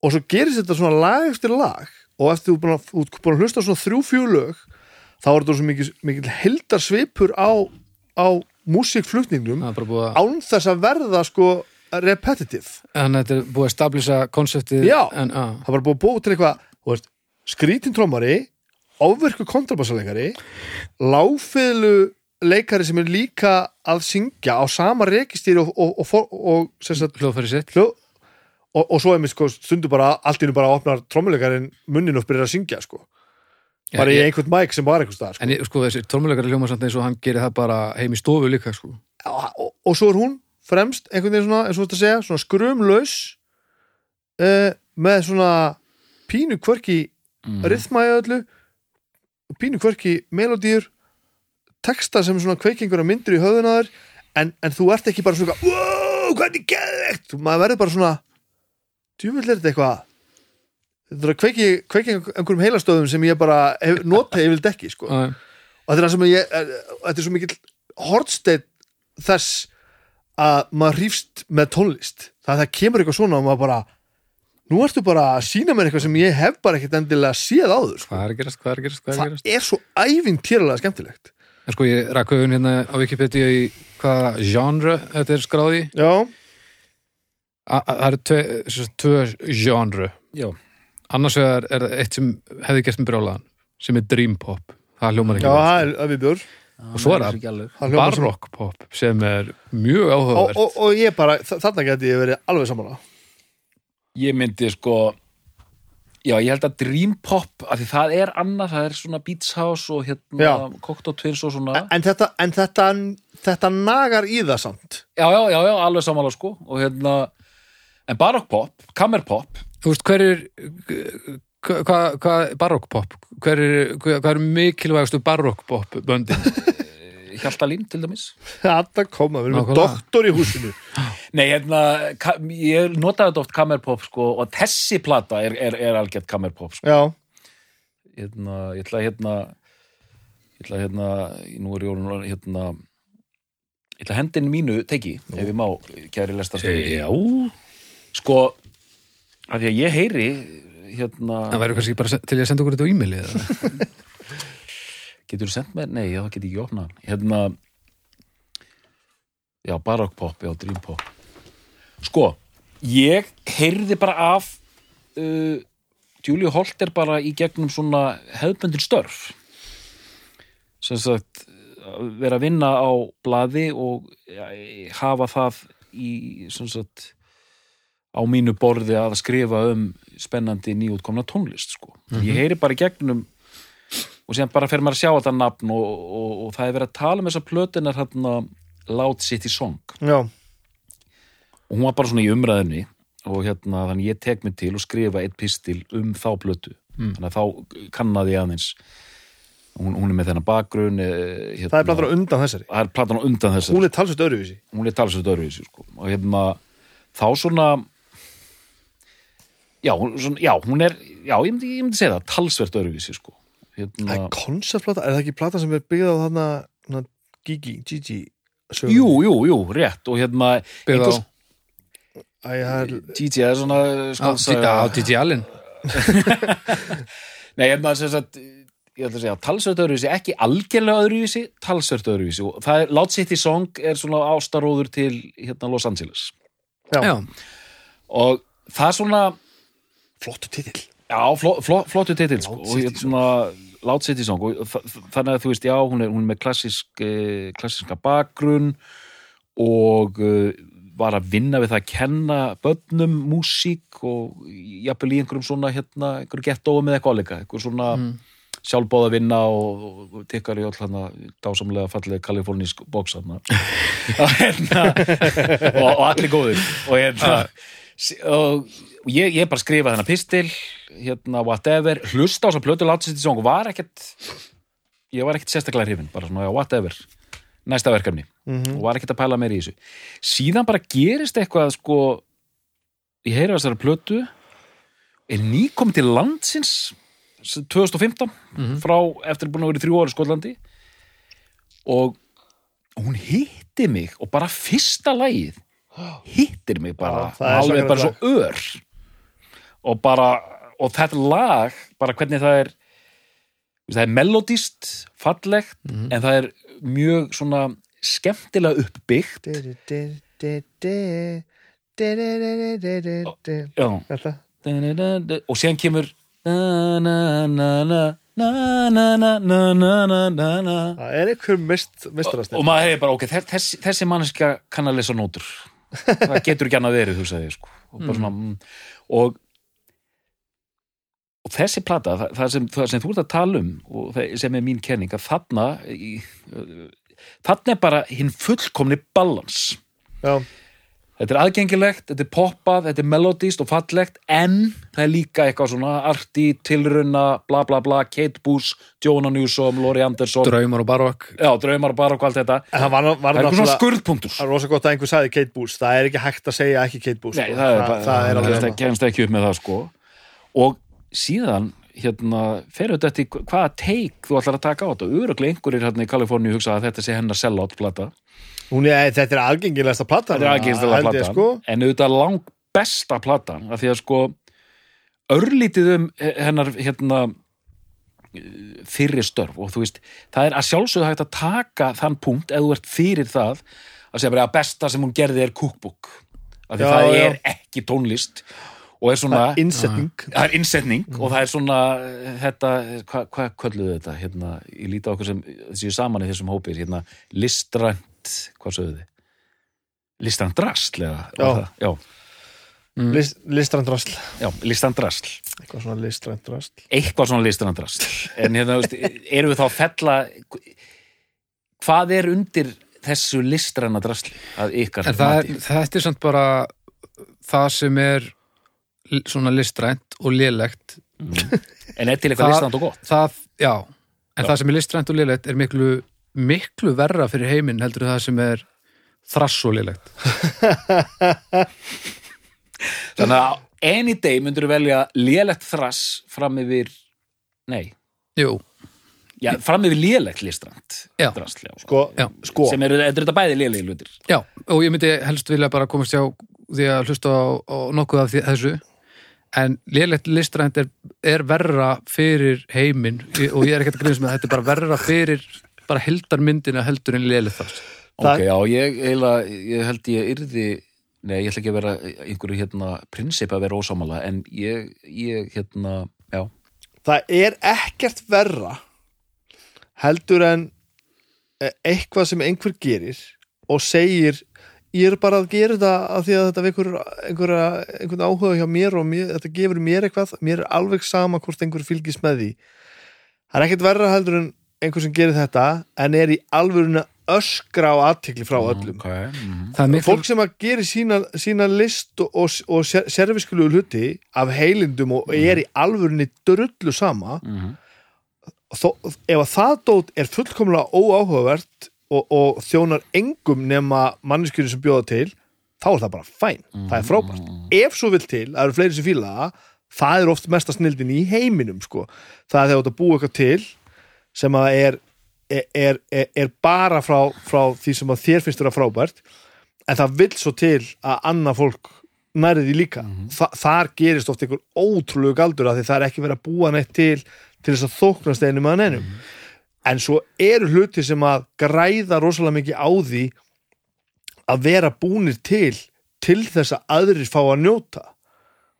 Og svo gerist þetta svona lag eftir lag. Og eftir þú búin að, hlusta svona þrjú fjúlög þá er þetta svo mikil, mikil heldar svipur á, á músikflutningnum að án þess að verða sko repetitive. En þetta er búið að stablisa konseptið Já. en, það var búið að búið til eitthvað skrítin trómari ofverku kontrabassalegari láfiðlu leikari sem er líka að syngja á sama rekistýri og, og, og, og, hljó, og, og svo er mér sko stundu bara allt í nú bara opnar trómuleikarin munnin og byrjar að syngja sko bara í einhvern mæk sem var einhvern staðar sko. en sko þessi tórmuleikari hljóma samt eins og hann gerir það bara heim í stofu líka sko. og, og, og svo er hún fremst einhvern veginn svona, eins og þetta segja, svona skrumlaus uh, með svona pínu kvörki Mm. rithma í öllu pínu kvörki melodýr texta sem svona kveikingur að myndir í höfðunaður en, en þú ert ekki bara svona wow, hvernig geðvegt maður verður bara svona djúvill er þetta eitthvað þetta er að kveiki, kveiki einhverjum heilastöðum sem ég bara hef, nota ég vil dekki sko. Já, og þetta er það sem ég er, þetta er svo mikill hortsteinn þess að maður hrýfst með tónlist. Það, það kemur eitthvað svona og maður bara nú ertu bara að sína mér eitthvað sem ég hef bara ekkert endilega séð áður sko. Hvað er að gerast, hvað er að gerast, hvað er að það gerast? er svo ævintýralega skemmtilegt. En sko ég rakk augun hérna á Wikipedia í hvaða genre þetta er skráði já, Það eru tvö genre. Já, Annars vegar er það eitt sem hefði gert með brjólaðan sem er dream pop. Það hljómar já, ekki vel. það er bjór Og svo er það Baroque pop sem er mjög og, áhugavert. Og, og ég bara, þa- þarna geti ég verið alveg samanlega Ég myndi sko Já, ég held að Dream Pop af því það er annað, það er svona Beats House og hérna Já. Cocteau Twins og svona. En þetta, en þetta, þetta nagar í það samt. Já, já, já, já, alveg samanlega sko. Og hérna, en Baroque Pop, Kammer Pop Þú veist, hver er hvað hva, hva, baroque pop hver er, hver, er mikilvægastu baroque pop böndin? Hjaltalín til dæmis. Þetta koma, við erum doktor í húsinu. Nei, hérna, ég notaði þetta oft Kammer Pop sko og þessi plata er, er, er algjört Kammer Pop sko. Já, hérna, ég ætla að hérna ég ætla að hérna, nú er jólun hérna ég ætla að hendin mínu teki, ef ég má kæri lestar Já. Sko af því að ég heyri hérna, Það væri kannski bara til ég að senda okkur þetta á e-maili eða? getur þú sendt mér? Nei, það get ég ekki hann. hérna já, Baroque Pop, já, Dream Pop sko, ég heyrði bara af uh, Julia Holter bara í gegnum svona hefðbundin störf sem sagt vera að vinna á blaði og ja, hafa það í sem sagt á mínu borði að skrifa um spennandi nýútkomna tónlist sko. ég heyri bara gegnum og síðan bara fer maður að sjá þetta nafn og, og, og það er verið að tala um þessa plötunar hérna Loud City Song. Já, og hún var bara svona í umræðinni og hérna þannig ég tek mig til og skrifa eitt pistil um þá plötu. Mm. þannig að þá kannaði ég aðeins. Hún, hún er með þennan bakgrunn eh, hérna, það er platan á undan þessari? Það er platan á undan þessari hún er talsvist öðruvísi. Hún er talsveit öðruvísi sko. og hérna þá svona já, hún, svona, já, hún er já, ég myndi, ég myndi segja það, talsvert öðruvísi sko. það hérna, er konceptplata, er það ekki plata sem er byggð á þarna þarna Gigi, Gigi sögunni? jú, jú, jú, rétt og hérna á einhvers- það er, Gigi er svona skálsaga Já, Didi Allen. Nei, hérna sem sagt ég ætla að segja, talsvert öðruvísi, ekki algjörlega öðruvísi, talsvert öðruvísi. Og það er, Loud City Song er svona ástaróður til hérna Los Angeles. Já, Já, og það er svona flottu titill. Já, fló, fló, flottu titill sko, Loud City Song. Og þa- þa- þannig að þú veist, já, hún er, hún er með klassisk, eh, klassiska bakgrunn og uh, var að vinna við það að kenna börnum músík og jafnvel í einhverjum svona hérna, einhverju gettóa með eitthvað áleika, einhver svona Mm. sjálfbóða að vinna og, og, og tekkar í öll hérna dásamlega fallega kalifornísk bóks hérna. og, og allir góðir. Og hérna og ég, ég bara skrifa þennan pistil hérna whatever, hlusta á þess að plötu til song var ekkert ég var ekkert sérstaklega hrifin, bara svona whatever. Næsta verkefni. Mhm. og var ekkert að pæla meir í þessu. Síðan bara gerist eitthvað sko ég heyri þessari plötu er nýkomið til landsins 2015 frá eftir búin að vera í þrjú ári í Skotlandi. Og hún hitti mig og bara fyrsta lagið hittir mig bara alveg bara svo ör og bara, og þetta lag bara hvernig það er það er melodist, fallegt mm -hmm. en það er mjög svona skemmtilega uppbyggt og, og séðan kemur það er einhver mist og maður hefur bara ok, þessi, þessi manneska kann að lesa nótur það getur ekki annað verið, þú sagði sko. og, bara svona, mm, og og þessi plata það, það, sem, það sem þú ert að tala um og það, sem er mín kenning að þarna í, þarna er bara hinn fullkomni balans. Já, þetta er aðgengilegt, þetta er poppað þetta er melodist og fallegt en það er líka eitthvað svona arti, tilruna, bla bla bla Kate Boos, Jonah Newsom, Laurie Anderson. Draumar og Baroque já, draumar og bara og allt þetta. En það var, var það er svona skurðpunktur. Það er rosa gott að einhver sagði Kate Boos Það er ekki hægt að segja ekki Kate Boos Nei, sko. það er, bara, það er alveg kemst, ekki upp með það sko. Og síðan hérna, fer þetta eftir hvaða teik þú ætlar að taka á þetta, öruglega einhverjir hérna í Kaliforníu hugsa að þetta sé hennar sellout plata er, þetta er algengilegasta platan þetta er aðgengstilega held ég, platan, sko. en auðvitað lang besta platan, af því að sko örlítið um hennar hérna fyrir störf og þú veist, það er að sjálfsögðu hægt að taka þann punkt ef þú ert fyrir það að segja bara að besta sem hún gerði er cookbook af því Já, það já. er ekki tónlist og er svona Það er innsetning það er innsetning og það er svona þetta, hvað hva kölluðu þetta hérna, ég líti á okkur sem þessi saman í þessum hópir, hérna, listrænt hvað sögðu þið? listrænt drasl eða Já. það? já, List, listrænt drasl. Já, listrænt drasl. Eitthvað svona listrænt drasl. Eitthvað svona listrænt drasl. En hérna, erum við þá að fella hvað er undir þessu listræna drasli að ykkar það þetta er samt bara það sem er svona listrænt og lélegt. En er til eitthvað listrænt og gott? það, já, en Já. það sem er listrænt og lélegt er miklu, miklu verra fyrir heiminn heldur það sem er þrass og lélegt þannig að any day myndur þú velja lélegt þrass fram yfir nei, Jú, já, fram yfir lélegt já. sko, Já. sko. Sem eru, er þetta bæði lélegi hlutir. Já, og ég myndi helst vilja bara komast hjá því að hlusta á, á nokkuð af því, þessu. En lélegt listrænt er, er verra fyrir heiminn og ég er ekkert að grunast með að þetta er bara verra fyrir bara heldarmyndina heldur en þrass Það- ok, já, ég, eiginlega, ég held ég yrði nei, ég ætla ekki að vera einhverju hérna prinsip að vera ósámála en ég, ég hérna, já. Það er ekkert verra heldur en eh, eitthvað sem einhver gerir og segir ég er bara að gera þetta af því að þetta vekur einhverja, einhvern áhuga hjá mér og mér, þetta gefur mér eitthvað mér er alveg sama hvort einhver fylgist með því. Það er ekkert verra heldur en einhver sem gerir þetta en er í alvöruna öskra á aðtekli frá öllum ok, mhm. Það er miklu, fólk sem að gera sína, sína list og, og, og serviskulegu hluti af heilindum og er í alvörunni drullu sama Mhm. þó, ef að það dót er fullkomlega óáhugavert og, og þjónar engum nema manneskjörni sem bjóða til þá er það bara fæn, það er frábært ef svo vill til, það eru fleiri sem fíla það það er oft mesta snildin í heiminum sko. það er þegar þú ert að búa eitthvað til sem að er er, er, er, bara frá, frá því sem að þér finnst vera frábært en það vill svo til að annað fólk nærið því líka. Þa, þar gerist oft einhver ótrúlegu galdur að því það er ekki verið að búa neitt til til þess að þóknast einum að neinum. En svo eru hluti sem að græða rosalega mikið á því að vera búnir til til þess að aðrir fá að njóta.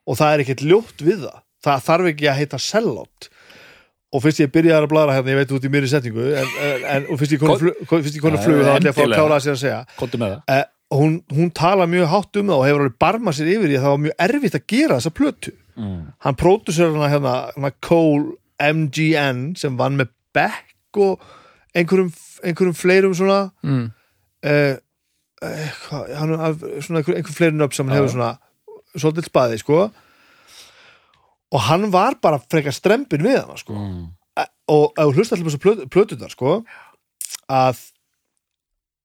Og það er ekkert ljótt við það. Það þarf ekki að heita sellout og fyrst ég byrjaði að blara hérna, ég veit út í mér í setningu en, en, en og fyrst ég konu flug, flug þá ætla ég að fá að klára að sér að segja. Komdu með það. Eh, hún, hún tala mjög hátt um það og hefur alveg barmað sér yfir því að það var mjög erfitt að gera þessa plötu. Mm. hann pródusur hana hérna, hérna Cole MGN sem vann með Beck og einhverjum, einhverjum fleirum svona. Mm, uh, uh, hvað, hann svona einhver, einhver fleirum upp sem hann hefur svona svolítið spaði sko og hann var bara frekar strempin við hana sko. Mm. og ef þú hlusta allir þessu plötu, plötunar sko að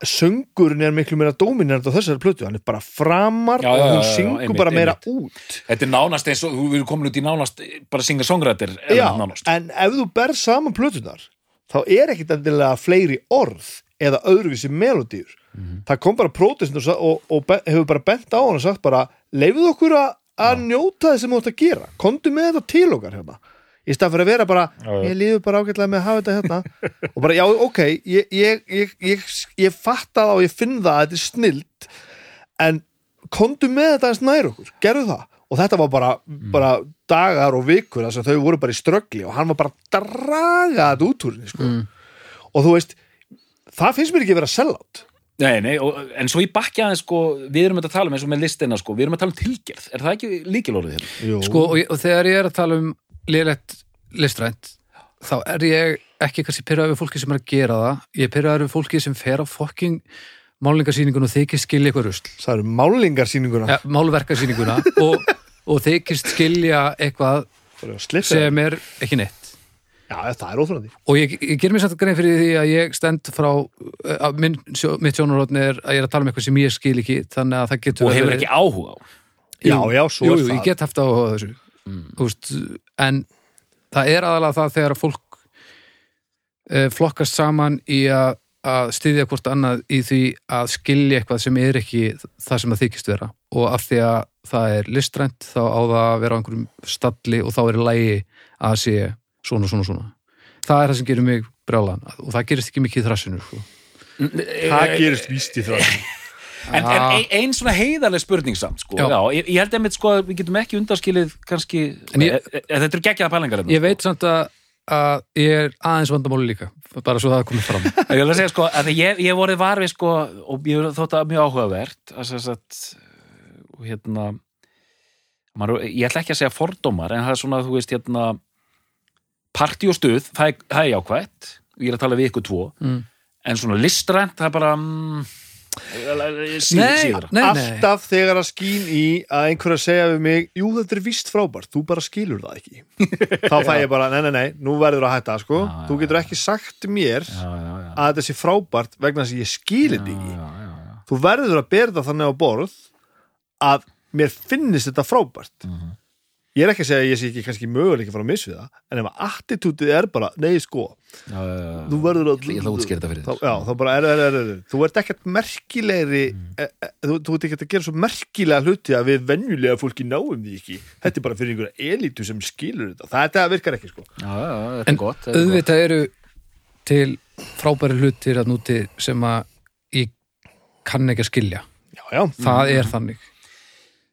söngurinn er miklu meira dóminant á þessari plötu, hann er bara framar Já, já, og hún já, já, syngur einmitt, bara meira einmitt. út. Þetta er nánast eins og þú verður komin út í nánast bara synga songrættir Já, nánast. en ef þú ber saman plötunar þá er ekkit endilega fleiri orð eða öðruvísi melodíur það kom bara prótestin og, og, og hefur bara bent á hann og sagt bara leifðu okkur að, að njóta þess sem þú átt að gera. Komdu með þetta til okkar hérna. Í stað fyrir að vera bara, Já, já. ég líður bara ágætlega með að hafa þetta hérna. Og bara, já, ok ég, ég, ég, ég, ég fatta það og ég finn það að þetta er snilt en komdu með þetta eins nær okkur, gerðu það. Og þetta var bara, bara dagar og vikur þess að þau voru bara í ströggli og hann var bara að draga þetta út úr henni sko. og þú veist það finnst mér ekki að vera sellátt Nei, nei, og, en svo í bakki aðeins sko, við erum að tala um eins og með listina sko, við erum að tala um tilgerð, er það ekki líkilorðið hérna? Jú. sko, og, og þegar ég er að tala um lélegt listrænt þá er ég ekki kannski pyrraður við fólki sem er að gera það. Ég er pyrraður við fólki sem fer á fokking málingarsýningun og þykist skilja eitthvað rusl. Það eru málingarsýninguna ja, málverkarsýninguna og, og þykist skilja eitthvað sem er ekki neitt já, það er óþrandi og ég, ég ger mér samt grein fyrir því að ég stend frá að minn, sjó, mitt sjónarhóttni er að ég er að tala um eitthvað sem ég skil ekki þannig að það getur Og hefur verið- ekki áhuga á. Já, já, svo jú, er jú, það. ég get haft á þessu. Mm. veist, en það er aðalega það þegar fólk uh, flokkast saman í að, að styðja hvort annað í því að skilja eitthvað sem er ekki það sem það þykist vera. Og af því að það er listrænt þá á það að vera á einhverjum stalli og þá er lægi að sé svona, svona, svona það er það sem gerir mig brjálan og það gerist ekki mikið í þrassinu sko. það gerist víst í það En, en ein, ein svona heiðarleg spurning samt sko. Já. Já. ég, ég held einmitt sko að við getum ekki undarskilið kannski, En ég- e, e, þetta eru geggjaða pælingar hérna, ég veit samt að, að ég er aðeins vandamáli líka bara svo það er komið fram Ég vil að segja sko að ég, ég hef vorið varfið sko og ég þótt að mjög áhugavert að þess að og hérna maður, ég ætla ekki að segja fordómar en það er svona þú veist hérna partí og stuð, það er, það er jákvætt. Og ég er að tala við ykkur tvo. Mm. en svona listrænt, það er bara mm, síð, Nei, síðra nei, nei. alltaf þegar að skín í að einhverja segja við mig jú þetta er víst frábært, þú bara skilur það ekki. Þá fæ ég bara, nei nei nei nú verður að hætta sko, Já, þú getur ekki sagt mér já, já, já, að þetta sé frábært vegna þess að ég skilir þetta ekki. þú verður að bera það þannig á borð að mér finnist þetta frábært. Mhm. Ég er ekki að segja að ég sé ekki kannski möguleik að fara að missa það en ef attitútið er bara, nei sko Já, já, já. þú verður að Ég ætla að útskýra þetta fyrir þá, þér. já, þá bara er, er, er, er. þú ert ekkert merkilegri Mm. e, e, þú, þú ert ekkert að gera svo merkilega hluti að við venjulega fólki náum því ekki þetta er bara fyrir einhverja elítu sem skilur þetta það, þetta virkar ekki sko Já, já, já, þetta er en gott, auðvitað eru til frábæri hlutir að núti sem að ég kann ekki að skilja já, já, það er þannig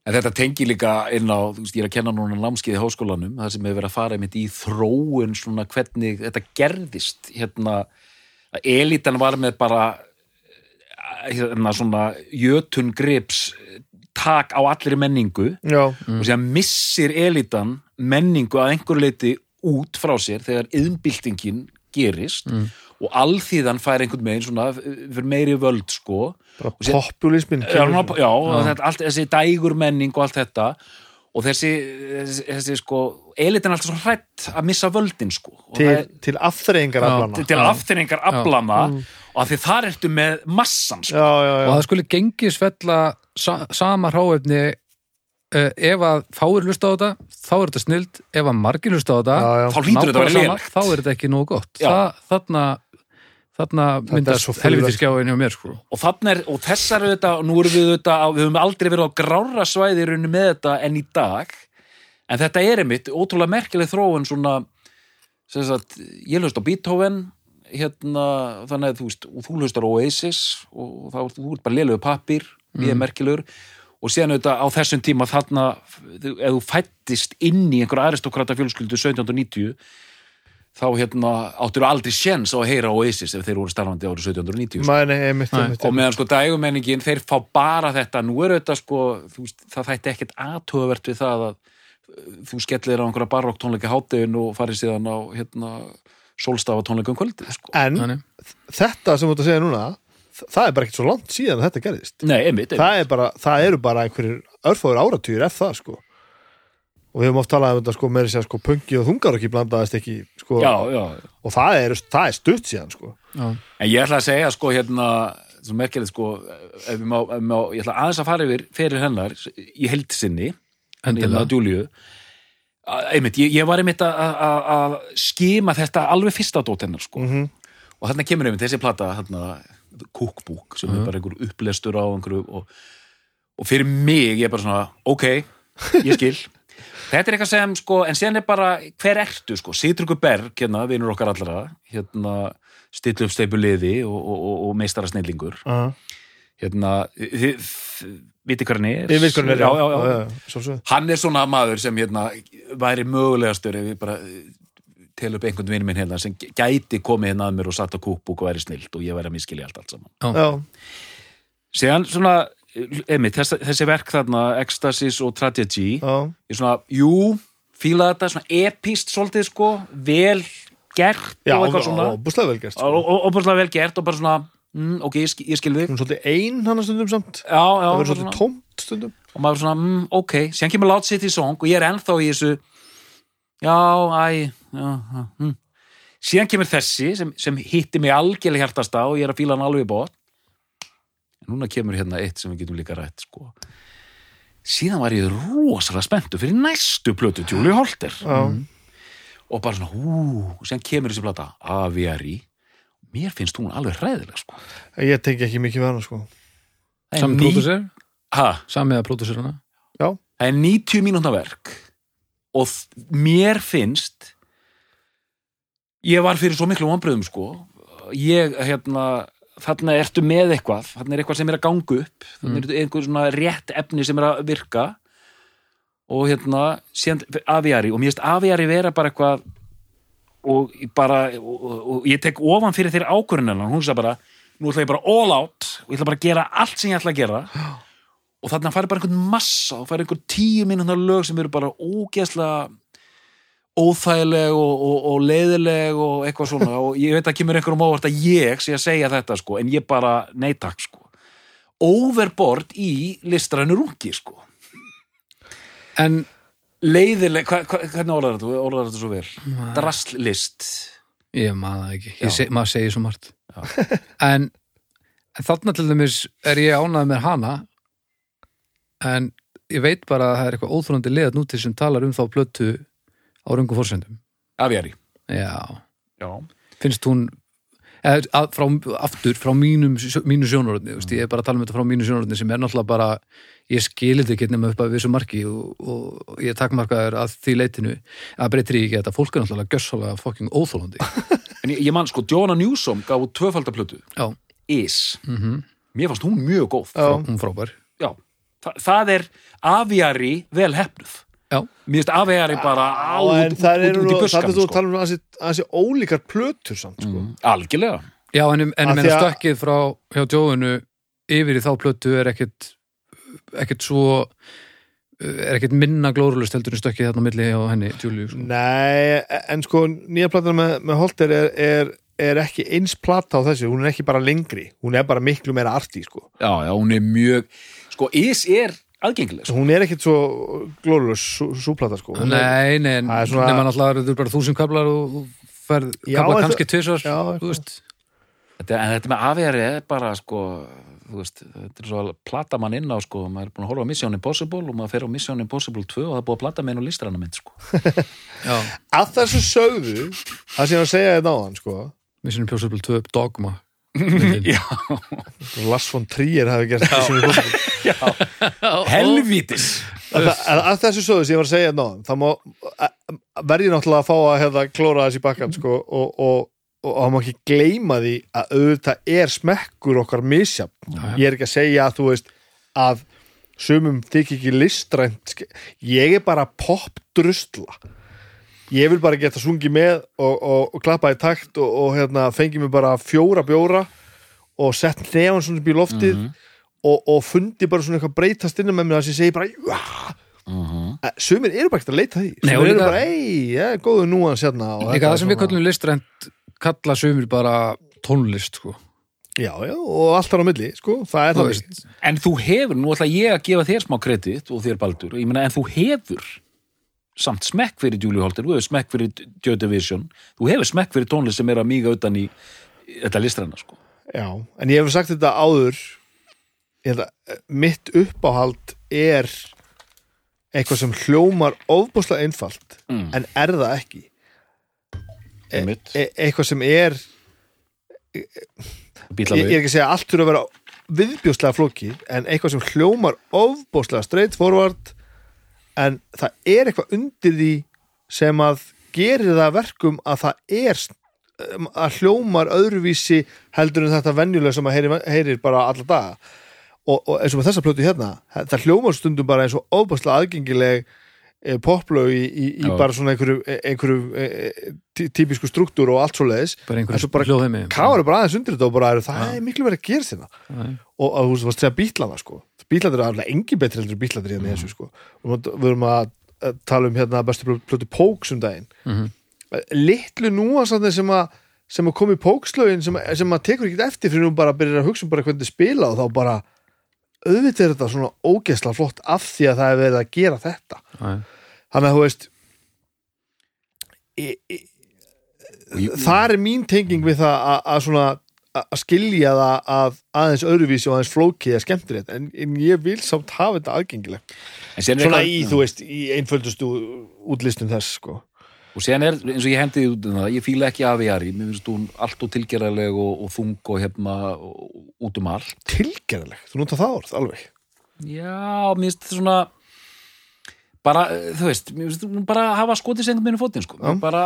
En þetta tengi líka inn á, þú veist, ég er að kenna núna námskeið í háskólanum, það sem hefur verið að fara einmitt í þróun svona hvernig þetta gerðist, hérna, að elitan var með bara, eh, hérna, svona jötun grips tak á allri menningu já, og sér missir elitan menningu að einhverju leiti út frá sér þegar yðnbyltingin gerist og alþýðan fær einhvern megin svona fyrir meiri völd sko populismin já, já, og Þetta, allt, þessi dægur menning og allt þetta. Og þessi, þessi, þessi sko elitin er alltaf svo hrætt að missa völdin sko. Og til, Já, aflana til, afþyringar aflana og að því þar ertu með massan sko. já, já, og það skuli gengisfella sa sama hráefni uh, ef að fáir hlusta á þetta þá er þetta snild, ef að margir hlusta á þetta já, já. þá hlýtur þetta að vera lélegt. þá er þetta ekki nógu gott. Þa, þarna, þarna er myndast svo furðulegt. helviti skjáin hjá mér sko. og er, og þessar er þetta nú erum við þetta, við höfum aldrei verið á grára svæði í rauninni með þetta enn í dag en þetta er einmitt ótrúlega merkileg þróun svona sem sagt, ég hlust á Beethoven hérna, þannig að þú veist og þú hlustar á Oasis og þá ert þú bara lélegu pappir, ég er merkilegur og síðan auðvitað á þessum tíma þarna, ef þú fættist inn í einhver aristokrata fjölskyldu 1790 þá hérna áttur aldrei sjens á að heyra Oasis ef þeir voru starfandi árið 1790 sko Mæni, einmitt, Nei. einmitt, og meðan sko dægumenningin þeir fá bara þetta, nú er þetta sko þú veist, það þætti ekkert aðtöfavert við það að uh, þú skellir á einhverja barokk tónleika háttegin og farið síðan á hérna sólstafa tónleika um kvöldi sko. en Þannig. þetta sem þú ert að segja núna það er bara ekkert svo langt síðan að þetta gerðist Nei, einmitt, einmitt. það, er bara, það eru bara einhverjir örfáður áratugir ef það sko og við höfum oft talað um þetta sko með þess að sko punki og þungar ekki blandaðist ekki sko. Já, já, og það er, það er stutt síðan sko. Já. en ég ætla að segja sko hérna svo merkilegt sko ef við má, má, ég ætla aðeins að fara yfir fyrir hennar í heldsinni Endilega. hérna Júliu einmitt, ég, ég var einmitt að- að að skima þetta alveg fyrsta dót hennar sko. Mhm. og þarna kemur einmitt þessi plata þarna, cookbook sem er bara einhver upplestur á einhverju og, og fyrir mig ég er bara svona, ok, ég skil þetta er eitthvað sem sko en síðan er bara, hver ertu sko? Sitruku Berg, hérna, vinur okkar allra hérna, stillu upp steipu liði og, og, og, og meistara snillingur uh hérna, þið, viti hver hann er? Ég veit hvernig er já, já, já, já, já. hann er svona maður sem hérna væri mögulegastur ef ég bara eh, tel upp einhvern vinn minn hérna sem gæti komið hérna að mér og satt á kúkbúk og væri snilt og ég væri að miskilja allt allt saman Já. síðan svona, einmitt, þessi, þessi verk þarna Ecstasis og Tragedy Já. ég svona, jú, fíla þetta svona epist svolítið sko vel gert Já, og eitthvað svona og búslega vel gert sko. bara vel gert og bara svona mm, ok, ég skil, ég skil þig hún er svolítið ein hann stundum samt já, það verður svolítið tómt stundum og maður svona, mm, ok, síðan kemur Loud City Song og ég er ennþá í þessu já, æ já, hm. síðan kemur þessi sem, sem hitti mig algjörlega hjartasta og ég er að fíla hann alveg bótt en núna kemur hérna eitt sem við getum líka rætt sko. síðan var ég rosalega spenntu fyrir næstu plötu Julie Holter. Já. og bara svona, hú, og síðan kemur þessi plata Aviari mér finnst hún alveg hræðileg sko. ég tengi ekki mikið hana sko. Það er Sami ný- pródusser, ha, sami að pródusserana Já. það er 90 mínútna verk. Og mér finnst ég var fyrir svo miklu vonbröðum sko. Ég hérna þarna ertu með eitthvað, þarna er eitthvað sem er að ganga upp þarna er einhver svona rétt efni sem er að virka. Og hérna síðan aviari og mér finnst aviari vera bara eitthvað og bara og, og, og ég tek ofan fyrir þeirra ákvörunina hún sagði bara, nú ætla ég bara all out og ég ætla bara að gera allt sem ég ætla að gera. Og þarna færi bara einhvern massa og færi einhvern tíu mínúna lög sem eru bara ógeðslega óþægileg og, og, og leiðileg og eitthvað svona. Og ég veit að kemur einhverjum óvart að ég sé að segja þetta sko en ég bara neytak sko. Overboard í listrænu rungi sko. En leiðileg, hva, hva, hvernig orðar þetta? orðar þetta svo vel? Drastlist. Ég maður ekki, ég seg, maður segir svo margt. En, en þarna til dæmis er ég ánað með hana en ég veit bara að það er eitthvað óþrúndi liðat núti sem talar um þá plötu á röngu fórsendum Aviari já, Já, finnst hún eða, að, frá, aftur frá mínum, mínu sjónarotni, mm. ég er bara að tala um þetta frá mínu sjónarotni sem er náttúrulega bara ég skilir þetta ekki nema upp að vissu marki og, og ég takmarkaður að því leitinu að breytir ég ekki þetta fólk er náttúrulega gjössalega fucking óþólandi en ég, ég man sko Jóna Newsom gaf út tvöfaldaplötu Is, mm mér fannst hún mjög góð. Já. hún frábær. Þa, það er Aviari vel hefnuð já, Mér finnst Aviari bara á, út, það út, er út, út í það buskan er þú sko. tala um að þessi ólíkar plötur samt, sko. mm, Algjörlega já en, ég meina því að- stökkið frá hjá Jóinu yfir í þá plötu er ekkit ekkit svo er ekkit minna glórulust heldur en stökkið þarna á milli á henni, Júliu sko. Nei, en sko nýja platan með, með Holter er, er, er ekki eins plata á þessu, hún er ekki bara lengri hún er bara miklu meira arti, sko Já, já, hún er mjög Sko, Is er aðgengileg sko. hún er ekkit svo glórulus sú plata, sko. Hún er- Nei, nei, er svona- nema náttúrulega þetta er bara þúsund kablar og og ferð Já, kabla kannski þú veist. Þetta, En þetta með er bara sko þú veist, þetta er svo að plata mann inn á sko, maður er búin að horfa á Mission Impossible og maður fer á Mission Impossible 2 og það er búið að plata með einu listrana mynd sko. Að þessu sögðu það sem ég var að segja þetta á hann, sko Mission Impossible 2 Dogma Lars von Trier hafi gert þessu helvítis. Að, að, að þessu sögðu sem ég var að segja þetta á hann þá má, verði náttúrulega að fá að hefða klóra þessi bakkan, sko og, og, og, og hann má ekki gleyma því að auðvitað er smekkur okkar já. ég er ekki að segja að þú veist að sumum þykir ekki listrænt ég er bara popdrustla ég vil bara geta sungið með og, og, og klappa í takt og, og hérna, fengi mig bara fjóra bjóra og sett nefn svona upp í loftið Mhm. og, og fundi bara svona eitthvað breytast innan með mér þess að ég segi bara Mhm. Eh, sumir eru bara ekkert að leita að því sumir eru líka- bara, ei, ég er góðu núans hérna og Líka það er sem við kallum listrænt kalla sumir bara tónlist sko. já, já, og allt þar á milli, sko, það er það En þú hefur, nú ætla ég að gefa þér smá kredit og þér Baldur, ég meina en þú hefur samt smekk fyrir Julie Holter, þú hefur smekk fyrir Joy Division, þú hefur smekk fyrir tónlist sem er að míga utan í þetta listræna sko. Já, en ég hef sagt þetta áður held eh, mitt uppáhald er eitthvað sem hljómar ofbúslega einfalt Mm. en er það ekki e e eitthvað sem er ég, Bíla ég er ekki að segja allt þurfa að vera viðbjóslega flóki en eitthvað sem hljómar ofbúslega straight forward en það er eitthvað undir því sem að gerir það að verkum að það er um, að hljómar öðruvísi heldur en þetta venjulega sem að heyrir, heyrir bara alla daga. Og, og eins og með þessa plötu hérna það hljómar stundum bara eins og ofbúslega aðgengileg eh, poplög í, í, í bara svona einhverju, einhverju eh, tí- típisku struktúr og allt svo leiðis svo einhverjum bara káður bara aðeins undir þetta og bara er, það er miklu verið að gera Já. og þú veist, varst að segja bítlana sko bítlandir eru alveg engin betri heldur en bítlandir hérna í þessu sko og við erum að tala um hérna bestu plö- plötu Póks um daginn Mhm. litlu núansarnir sem að sem að koma í Pókslögin sem, sem að tekur ekkert eftir fyrir nú bara að byrja að hugsa um bara hvernig spila og þá bara auðvitað er þetta svona ógeðslega flott af því að það er verið að gera þetta Já. þannig að þú veist Og ég- það er mín tenging við það að, að svona að skilja það að aðeins öðruvísi og aðeins flókið er skemmtilegt en, en ég vil samt hafa þetta aðgengilegt. En síðan er svona eitthvað- í, þú veist, í einföldustu útlistun þess, sko. Og síðan er, eins og ég hendi út um það, ég fíla ekki Aviari, mér finnst hún allt og tilgerðarleg og, og þung og hérna og, út um allt. Tilgerðilegt, þú nota það orð, alveg. Já, mér finnst þetta svona bara, þú veist, mér finnst hún bara hafa skotið sengum minni fótinn, sko. Já. bara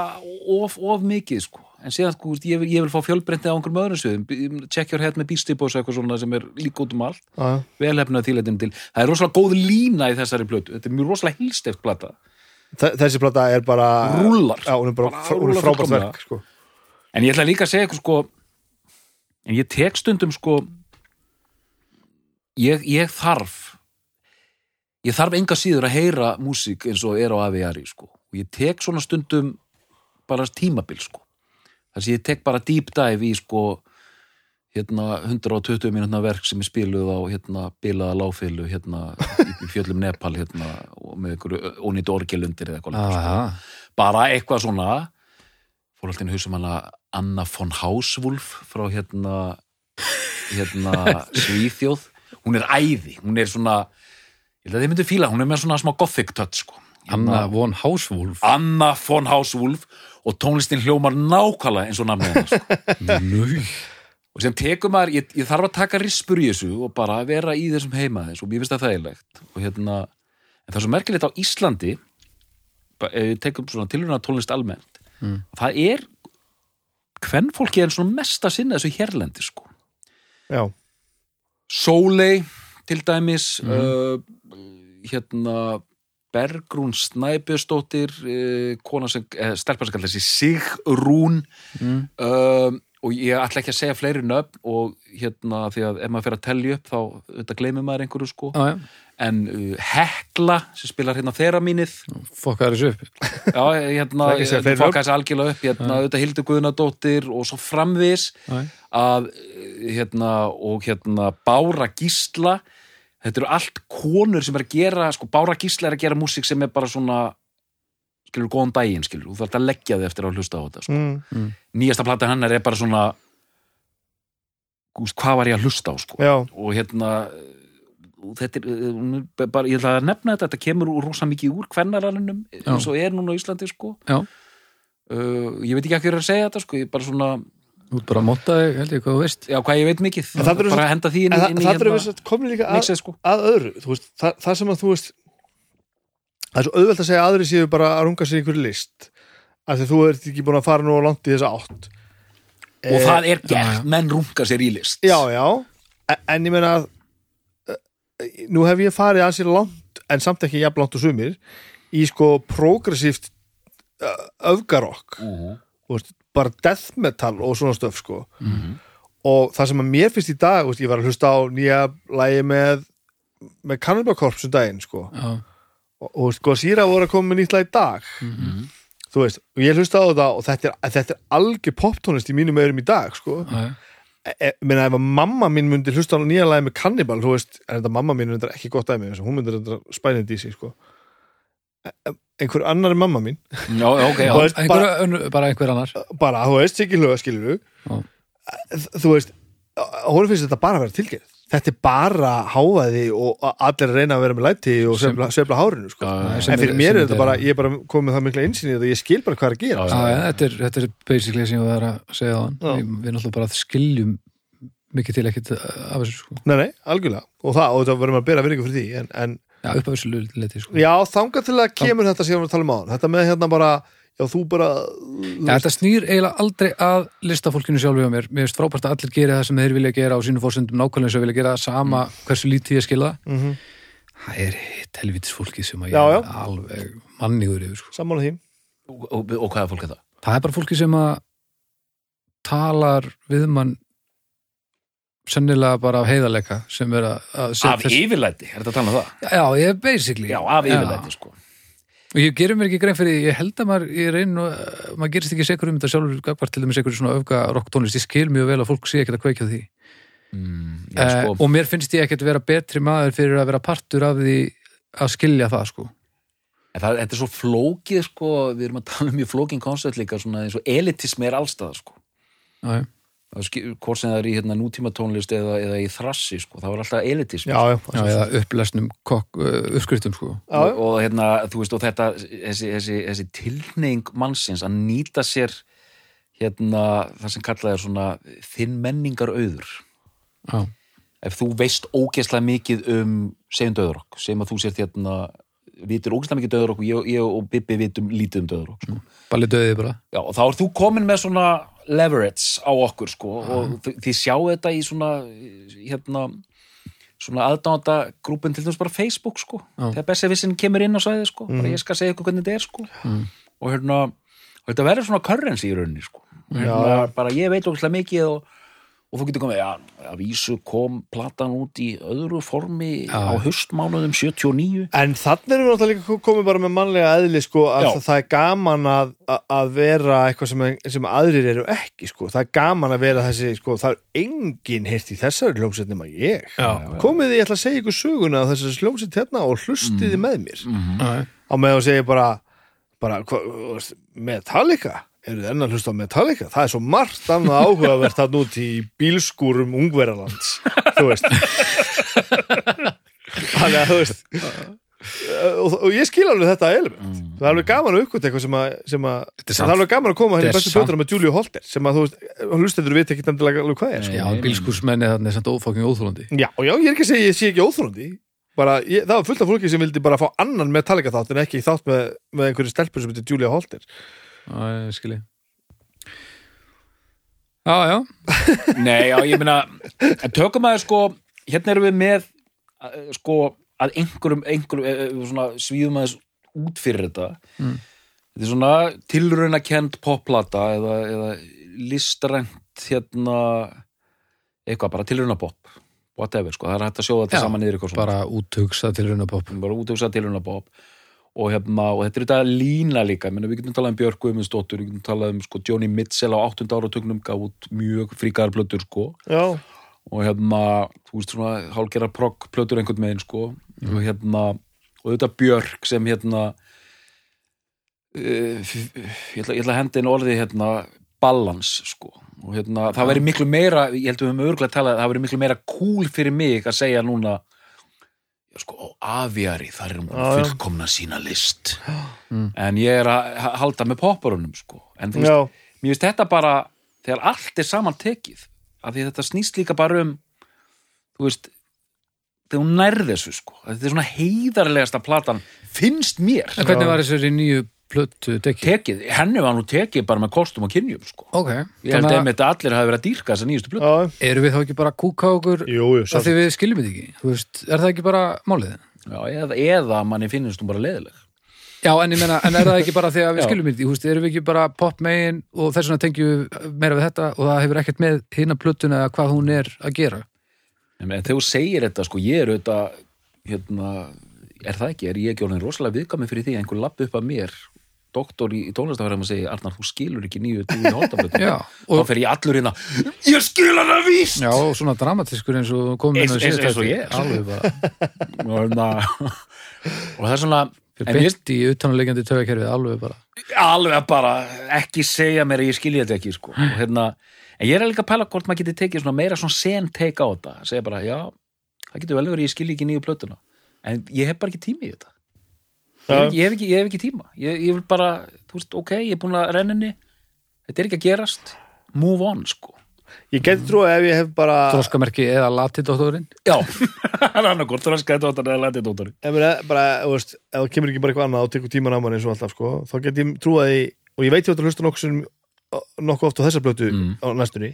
of, of mikið, sko en síðan, sko, ég, ég vil fá fjölbreyndi á einhverjum öðrum sviðum, check your head með og eitthvað svona sem er líka út um allt Já, velhefnað þýletin til, það er rosalega góð lína í þessari plötu, þetta er mjög rosalega hilsteft plata, þe- þessi plata er bara Rúllar. já, hún er bara, Bara hún er frábært verk sko. en ég ætla líka að segja eitthvað, sko en ég tek stundum, sko ég, ég þarf ég þarf enga síður að heyra músík eins og er á AVR sko. og ég tek svona stundum bara tímabil sko. Þar sem ég tek bara deep dive í sko hérna 120 mínútna verk sem er spiluð á hérna bilaða láfilu hérna í fjöllum Nepal hérna og með einhverju ónýtt orgelundir eða eitthvað Já, sko. bara eitthvað svona fór alltaf inn í hausum hana Anna von Hauswolf frá hérna hérna Svíþjóð hún er æði, hún er svona ég held að þið myndir fíla, hún er með svona smá gothic touch sko. Anna von Hauswolf. Anna von Hauswolf og tónlistin hljómar nákvæmlega eins og namnið hennar sko. Og sem tekur maður, ég, ég þarf að taka rispur í þessu og bara vera í þessum heima þess og mér finnst það þægilegt. Og hérna, en það er svo merkilegt á Íslandi við tekum svona tilhörna tónlist almennt Mm. það er hvern fólki er svona mest að sinna þessu hérlendi sko. Já, Sóley til dæmis uh, hérna Bergrún Snæbjörnsdóttir uh, kona sem, eh, stelpa sem kallar þessi Sigrún. Mm. uh, og ég ætla ekki að segja fleiri nöfn og hérna því að ef maður fyrir að telja upp þá þetta gleymir maður einhverju sko. Já, já, en uh, Hekla sem spilar hérna þeirra mínið. Fokkaður þessu upp. Já, hérna, fokka þessi algjörlega upp. Hérna, auðvitað Hildur Guðnadóttir og svo framvis Já, að hérna, og hérna Bára Gísla þetta eru allt konur sem er að gera sko Bára Gísla er að gera músík sem er bara svona skilur góðan daginn skilur, þú þarf að leggja þig eftir að hlusta á þetta sko. mm, nýjasta plata hennar er bara svona gúst, hvað var ég að hlusta á sko? Og hérna þetta er, er bara, ég ætla að nefna þetta þetta kemur úr rosa mikið úr kvennaralunum eins og er núna á Íslandi sko. Já. Uh, ég veit ekki ekki að segja þetta sko, ég bara svona, Þú ert bara að motta þig, held ég, hvað þú veist. Já hvað ég veit mikið. Það eru bara að henda því inn, inn í það er hérna við komin líka að, sko. að öðru þú veist, það, það sem að þú veist það er svo auðvelt að segja að aðri séu bara að runga sér í einhverju list af því þú ert ekki búin að fara nú á langt í þessa átt. Og það er gert, menn runga sér í list. Já, já, en, en ég meina að eh, nú hef ég farið að sér langt en samt ekki jafn langt og sumir í sko progressíft eh, öfgarokk. Mhm. þú veist, bara death metal og svona stöf sko Mhm. og það sem að mér finnst í dag veist, ég var að hlusta á nýja lægi með með Cannibal Corpse um daginn sko Já, og, og sko Sýra voru að koma með nýtt lag í dag Mhm. þú veist, og ég hlusta á þetta og þetta er, þetta er algjör poptónlist í mínum öðrum í dag sko, já. e, e, meina ef að mamma mín myndi hlusta á nýja lagi með Cannibal, þú veist en þetta mamma mín er ekki gott þess að hún myndi þetta spænandi í sig sko E- e- einhver annar er mamma mín. Já, ok, já. Veist, Einhver, bara, önnur, bara einhver annar. Bara, þú veist, hlöga skilur þú veist hún finnst þetta bara að vera tilgerð þetta er bara hávaði og allir reyna að vera með læti og svefla hárinu sko. Já, sem en fyrir mér er þetta bara, ég er bara komið það mikla einsýni að ég skil bara hvað er að gera Já, Já, já, þetta, er, þetta er basically sem ég var að segja á hann við, náttúrulega bara skiljum mikið til ekkit af þessu sko. nei, nei, algjörlega. Og það, og þetta verðum að bera virðingu fyrir því. En, en Já, upp á þessu liti sko. já, þangað til að kemur þetta sem við erum að tala um á þetta með hérna bara, já, þú bara Já, þetta snýr eiginlega aldrei að listafólkinu sjálfu á mér. Mér finnst frábært að allir gera það sem þeir vilja gera á sínum fórsendum nákvæmlega sem þeir vilja gera það sama hversu lítið ég skilða. mm -hmm. Það er helvitis fólkið sem að ég Já, já. er alveg mannigur yfir. Sko. sammála því og, og, og hvað er fólk þetta? Það er bara fólkið sem að talar við mann sennilega bara af heiðarleika sem er að, að af yfirlæti, er þetta að tala um það? Já, ég er basically. Já, af yfirlæti sko. Og ég gerir mér ekki grein fyrir ég held að maður ég reyn og maður gerist ekki sekur um þetta sjálfur gagvart til dæmis einhverju svona öfga rocktónlist ég skil mjög vel að fólk sé ekkert að kveikja á því. Mm, já, eh, sko, og mér finnst ég ekkert vera betri maður fyrir að vera partur af því að skilja það sko. En það, þetta er svo flókið sko, við erum að tala um mjög flókin koncept líka svona eins og elitismi er allstað sko. Hvort sem það er í hérna, nútíma tónlist eða, eða í þrassi sko, það var alltaf elitismi já, já, Já, eða upplesnum kokk, uppskriftum sko. Já, og, og hérna, þú veist, og þetta þessi, þessi, þessi tilneying mannsins að nýta sér hérna, það sem kallað er svona þinn menningar auður Já, ef þú veist ógeðslega mikið um segjum döðrokk, segjum að þú sért hérna vitur ógæslega mikið döður okkur, ég, ég og Bibbi vitum lítið um döður okkur, sko. Balli döðið bara. Já, og þá er þú komin með svona leverage á okkur, sko, og þi- þið sjáu þetta í svona, hérna, svona aðdánda grúpin til þess bara Facebook, sko, Já. þegar Bessevissin kemur inn á svæði, sko, bara ég skal segja ykkur hvernig þetta er, sko, og hérna, og þetta verður svona currency í rauninni, sko, og hérna, bara ég veit okkur mikið og, og þú getur komið, já, að vísu kom platan út í öðru formi á haustmánuðum 79 En þannig erum við náttúrulega líka komið bara með mannlega eðli sko að Já. það, það er gaman að, að- vera eitthvað sem, sem aðrir eru ekki sko, það er gaman að vera þessi sko, það er engin hirt í þessari hljómsveit nema ég. Já. Komið ég ætla að segja ykkur söguna á þessari hljómsveit hérna og hlustið þið með mér. Já, Á með að segja bara, bara hva, Metallica, eru þið enn að hlusta á Metallica? Það er svo margt annað áhugavert þarna út í bílskúrum ungverjalands, þú veist. Þannig að þú veist og, og ég skil alveg þetta element það er alveg gaman að uppgöta eitthvað sem að, sem að Mm. Þetta er það er alveg gaman að koma hérna er bestu plötur með Julia Holter sem að þú veist, hlustendur veit ekki nefnilega alveg hvað er sko. já bílskúrsmenni þannig er samt ófokking óþólandi já, og já, ég er ekki að segja ég sé ekki óþrúndi bara, ég, það var fullt af fólki sem vildi bara fá annan Metallica þátt en ekki þátt með, með einhverju stelpur sem heitir Julia Holter Já, skilji Já, já, Nei, já, ég en tökum að sko, hérna erum við með eh, sko, að einhverjum, einhverjum eh, eh, svona, svíðum aðeins út fyrir þetta. Mm. þetta er svona tilraunakend popplata eða, eða listrænt hérna eitthvað, bara tilraunapop whatever, sko, það er hægt að sjóða þetta saman niður eitthvað svona bara úthugsa til raunapopp bara útöksa tilraunapop og, hérna, og þetta er þetta lína líka. Menna, við getum talað um Björk Guðmundsdóttur við getum talað um sko, Johnny Mitchell á 8. áratögnum gaf út mjög fríkar plötur sko. Og hérna, þú veist svona hálgera progg plötur einhvern megin sko. Og hérna, og þetta Björk sem hérna uh, ég, ætla, ætla að henda inn orði hérna balans sko. Og hérna, það veri miklu meira ég held að við höfum örgulega talað, það veri miklu meira cool fyrir mig að segja núna sko, á aviari þar er hún já. fullkomna sína list. En ég er að ha- halda með popparunum sko, en þú veist mér finnst þetta bara þegar allt er saman tekið af því að þetta snýst líka bara um þú veist þegar hún nærði þessu sko. Þetta er svona heiðarlegasta platan finnst mér. En hvernig var þessari nýju plötu tekið? tekið, henni var nú tekið bara með kostum og kynjum sko Ok, ég held að allir hafi verið að dýrka þessa nýjustu plötu já, Eru við þá ekki bara að kúka okkur af því við skiljum þetta ekki? Þú veist, er það ekki bara málið? Já, eða, eða manni finnst hún bara leiðileg Já, en ég meina, en er það ekki bara því að við skiljum þetta? Þú veist, erum við ekki bara pop megin og þess vegna tengjum við meira við þetta og það hefur ekkert með hinna plötuna eða hvað hún er að gera? en þegar þú segir þetta sko, ég er auðvitað hérna, er það ekki, er ég ekki orðin rosalega viðkvæmi fyrir því að einhver lapp upp að mér doktor í, í tónlistafærum og segja Arnar, þú skilur ekki nýju dúi hóttaflötu Já, og þá fer ég allur hérna ég skil hana víst já, og svona dramatiskur eins og á Eins- og ég. Alveg og, hérna, og það er svona beint í utanulegjandi tögakerfið, alveg bara. alveg bara ekki segja mér að ég skilji þetta ekki sko. og, hérna, en ég er líka að pæla hvort maður geti tekið svona meira svona sen take á þetta segja bara, já, það getur vel verið ég skilji ekki nýju plötuna en ég hef bara ekki tími í þetta ég hef, ekki- ég hef, ekki, ég hef ekki tíma. Ég, ég vil bara, þú veist, ok, ég er búin að renninni þetta er ekki að gerast. Move on, sko. Ég geti trú ef ég hef bara Þroskamerki eða latidóttorinn. já, það er þröska þetta eða lætið dóttori ef, mér, bara, þú veist, ef það kemur ekki bara eitthvað annað og tekur tíman á mann eins og alltaf sko, þá get ég trúað því og ég veit ég að hlusta nokkuð, sem, nokkuð oft á þessa blötu Mm. á næstunni.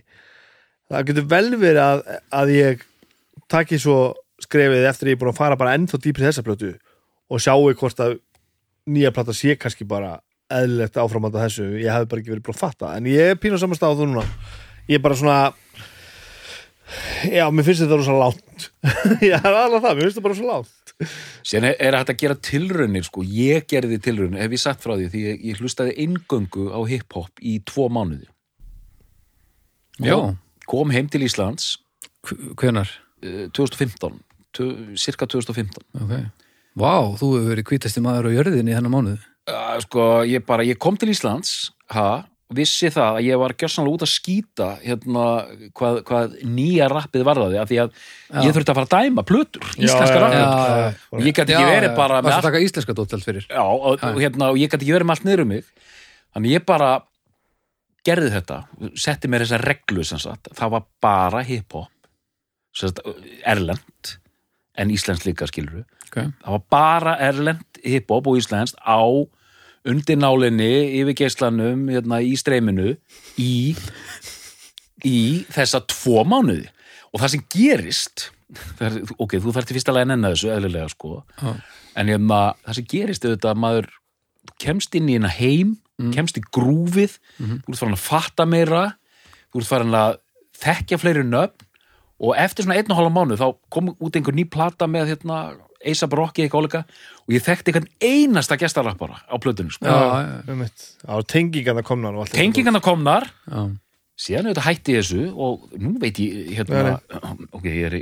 Það getur vel verið að, að ég taki svo skrefið eftir að ég er búin að fara bara ennþá dýpri þessa blötu og sjáu hvort að nýja plata sé kannski bara eðlilegt áframand að þessu, ég hef bara ekki verið búin að fatta en ég er pínu á saman stað á þú núna. Ég er bara svona já, mér finnst þetta rosa lánt ég er alveg það, mér finnst þetta bara svo lánt Síðan er, er hægt að gera tilraunir sko, ég gerði tilraunir, hef ég sagt frá því því ég, ég hlustaði eingöngu á hip-hop í tvo mánuði. Já, kom, heim til Íslands. Hvenar? uh, 2015 tu, cirka 2015 Ok. Vá, þú hefur verið hvítasti maður á jörðinni í þennan mánuð. uh, sko, ég bara, ég kom til Íslands ha, vissi það að ég var gjörsanlega út að skýta hérna, hvað, hvað nýja rappið varðaði af því að ég þurfti að fara að dæma plötur, íslenska já, rappið. Já, og ég gæti ekki verið bara með allt að taka íslenska dóttelt fyrir? Já, og, og, hérna, og ég gæti ekki verið með allt niður um mig. Þannig ég bara gerði þetta, setti mér þessa reglu sem sagt, það var bara hip-hop erlend en íslenskt líka skilur okay. það var bara erlend hiphop og íslenskt á undirnálinni yfir geislanum hérna, í streyminu í, í þessa tvo mánuði. Og það sem gerist er, ok, þú þarf til fyrsta lega að nenna þessu eðlilega sko. Já. en hérna, það sem gerist auðvitað að maður kemst inn í hérna heim kemst í grúfið þú ert farin að fatta meira þú ert farin að þekkja fleiri nöfn og eftir svona einn og hálfa mánu þá kom út einhver ný plata með hérna A$AP Rocky eitthvað áleika og ég þekkti einhvern einasta gestarappara á plötunum sko. já, um mitt. Á tengingarna komnar og allt tengingarna komnar. Já. síðan auðvitað hætti ég þessu og nú veit ég hérna, ok, ég er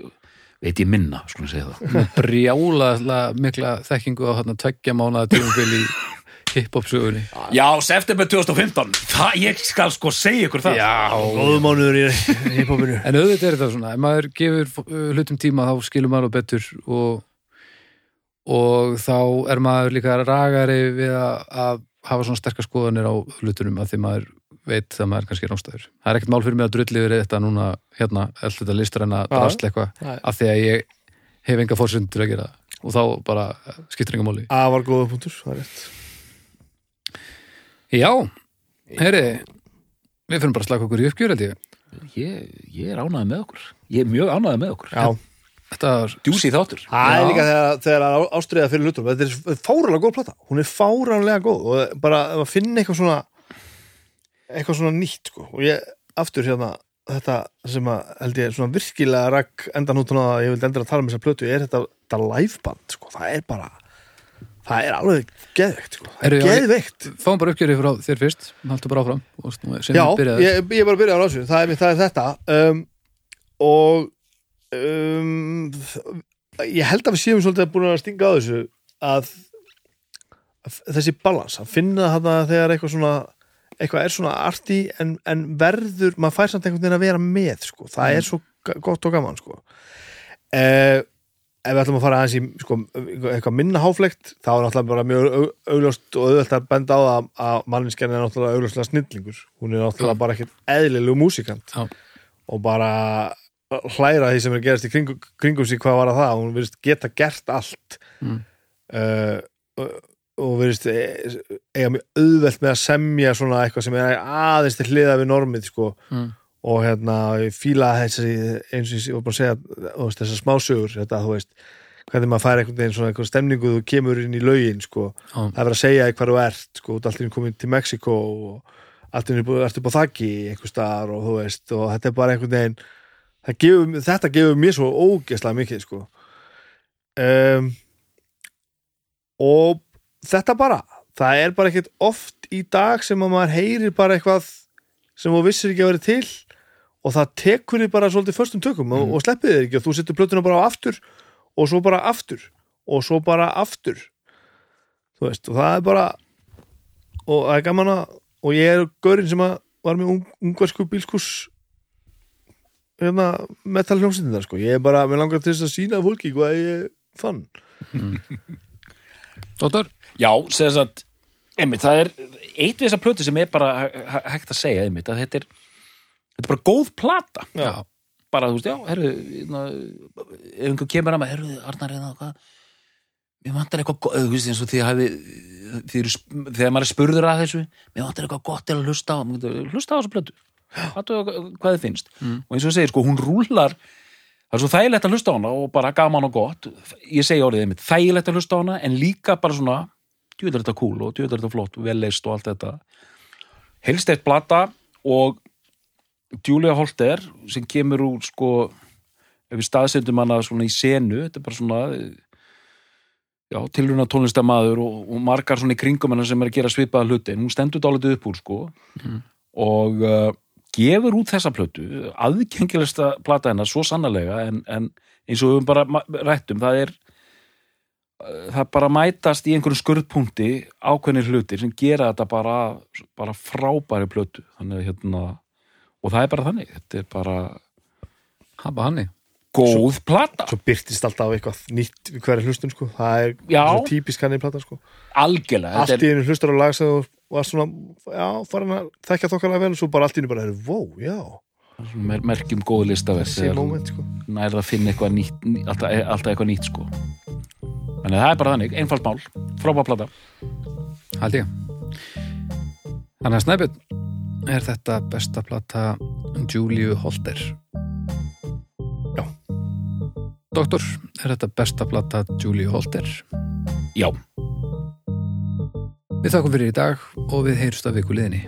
veit ég minna, skulum segja það. Brjála mikla þekkingu á hérna tveggja mánaða tíumbil í hip-hop sögunni Já, september 2015 það, ég skal sko segja ykkur það. Góðu mánuður í hiphopinu. En auðvitað er þetta svona, ef maður gefur uh, hlutum tíma þá skilur maður betur og, og þá er maður líka ragari við að, að hafa svona sterkar skoðanir á hlutunum að því maður veit að maður kannski er rángstæður það er ekkert mál fyrir mig að drulli yfir þetta núna hérna, allt þetta listræna Já. drasl eitthvað Nei. af því að ég hef enga fórsundur að gera það. Og þá bara skiptir enga máli. Að var góða punktur, það er rétt Já, heyri við fyrir bara að slaka okkur í uppgjör held ég. Ég, ég er ánæði með okkur. Ég er mjög ánæði með okkur. Já, Þetta var djúsi þáttur. Það er líka þegar, þegar ástriða fyrir hlutum þetta er fáranlega góð plata, hún er fáranlega góð og bara að finna eitthvað svona eitthvað svona nýtt sko. og ég, aftur hérna þetta sem að held ég svona virkilega rakk endan út að ég vildi endur að tala um þessa plötu er þetta, þetta liveband, sko. það er bara það er alveg geðveikt sko. það geðveikt Fáum bara uppgjörið frá þér fyrst Haltu bara áfram Já, byrjaði. ég, ég bara að byrja á rásu það það er þetta um, og um, ég held að við séum svolítið búin að stinga á þessu að, að þessi balans, að finna þarna þegar eitthvað svona eitthvað er svona arti en, en verður, maður fær samt einhvern veginn að vera með sko. það er svo gott og gaman sko. eh, ef við ætlum að fara aðeins í sko, eitthvað minna háflegt þá er náttúrulega bara mjög au- augljóst og auðvelt að benda á það að manninskjarn er náttúrulega augljóslega snillingur hún er náttúrulega bara ekkert eðlilegu músikant Já. og bara hlæra því sem er gerast í kringum, kringum sig hvað var að það, hún virðist geta gert allt Mm. uh, og, og virðist e- eiga mjög auðvelt með að semja svona eitthvað sem er aðeins til hliða við normið sko Mm. Og hérna ég fíla þessi eins og ég var bara að segja þessar smásögur þetta þú veist hvernig maður fær einhvern veginn svona einhver stemningu þú kemur inn í laugin sko. Já. það er að segja hvar þú ert sko, ert alltaf komin til Mexiko og alltaf ert upp á þakki einhver staðar og þú veist og þetta er bara einhvern veginn gefur, þetta gefur mér svo ógeðslega mikið sko. Um, og þetta bara það er bara ekkert oft í dag sem að maður heyrir bara eitthvað sem þú vissir ekki að vera til og það tekur þið bara svolítið förstum tökum og, og sleppið þið ekki og þú setur plötuna bara á aftur og svo bara aftur og svo bara aftur. Þú veist og það er bara og það er gaman að og ég er gaurinn sem að var með ung, ungversku bílskús hérna metalljómsindar sko. Ég er bara, mér langar til þess að sína fólki hvað ég fann. Dóttar? Já, segðast að einmitt, það er eitt við þessa plötu sem er bara hæ- hæ- hægt að segja einmitt, að þetta er þetta er bara góð plata. Já. bara, þú veist, já, herru hérna, ef einhver kemur að maður, herru, Arnar eða hvað? Mér vantar eitthvað gott, þú veist, eins og því hafi því, eru sp- þegar maður er spurður að þessu mér vantar eitthvað gott til að hlusta á Maður getur, hlusta á þessu plötu, Athuga hvað þið finnst. Og eins og ég segir, sko, hún rúlar það er svo þægilegt að hlusta á hana og bara gaman og gott. Ég segi orðið einmitt, þægilegt að hlusta á hana en líka bara svona, djúðar þetta cool og djúðar þetta flott, vel leist og allt þetta. Helst eitt plata og Julia Holter sem kemur úr sko ef við staðsendum hana svona í senu þetta er bara svona já, tilruna tónlistamaður og, og margar svona í kringum hana sem er að gera svipaða hluti. En hún stendur dálítið upp úr sko og uh, gefur út þessa plötu aðgengilegsta plata hennar svo sannarlega en, en eins og við höfum bara rættum það er uh, það bara mætast í einhverjum skurðpunkti ákveðnir hlutir sem gera þetta bara, bara frábæri plötu. Þannig að hérna og það er bara þannig, þetta er bara Hafa hanni góð plata, svo byrtist alltaf eitthvað nýtt við hverja hlustun sko. Það er Já. svo típisk hann í plata sko. Algjörlega allt í er, einu hlustar á lag sem þú var svona já, farin að þekka þokkarlega vel og svo bara allt í einu bara, wow, já. Svona mer- merkjum góð moment sko. nærða að finna eitthvað nýtt ný- alltaf, alltaf eitthvað nýtt sko. Þannig að það er bara þannig, einfalt mál. Frábæð plata. Held ég. Þannig að Snæbjörn er þetta besta plata Júliu Holter? Já. Doktor, er þetta besta plata Júliu Holter? Já, Við þakkum fyrir í dag og við heyrst að viku liðinni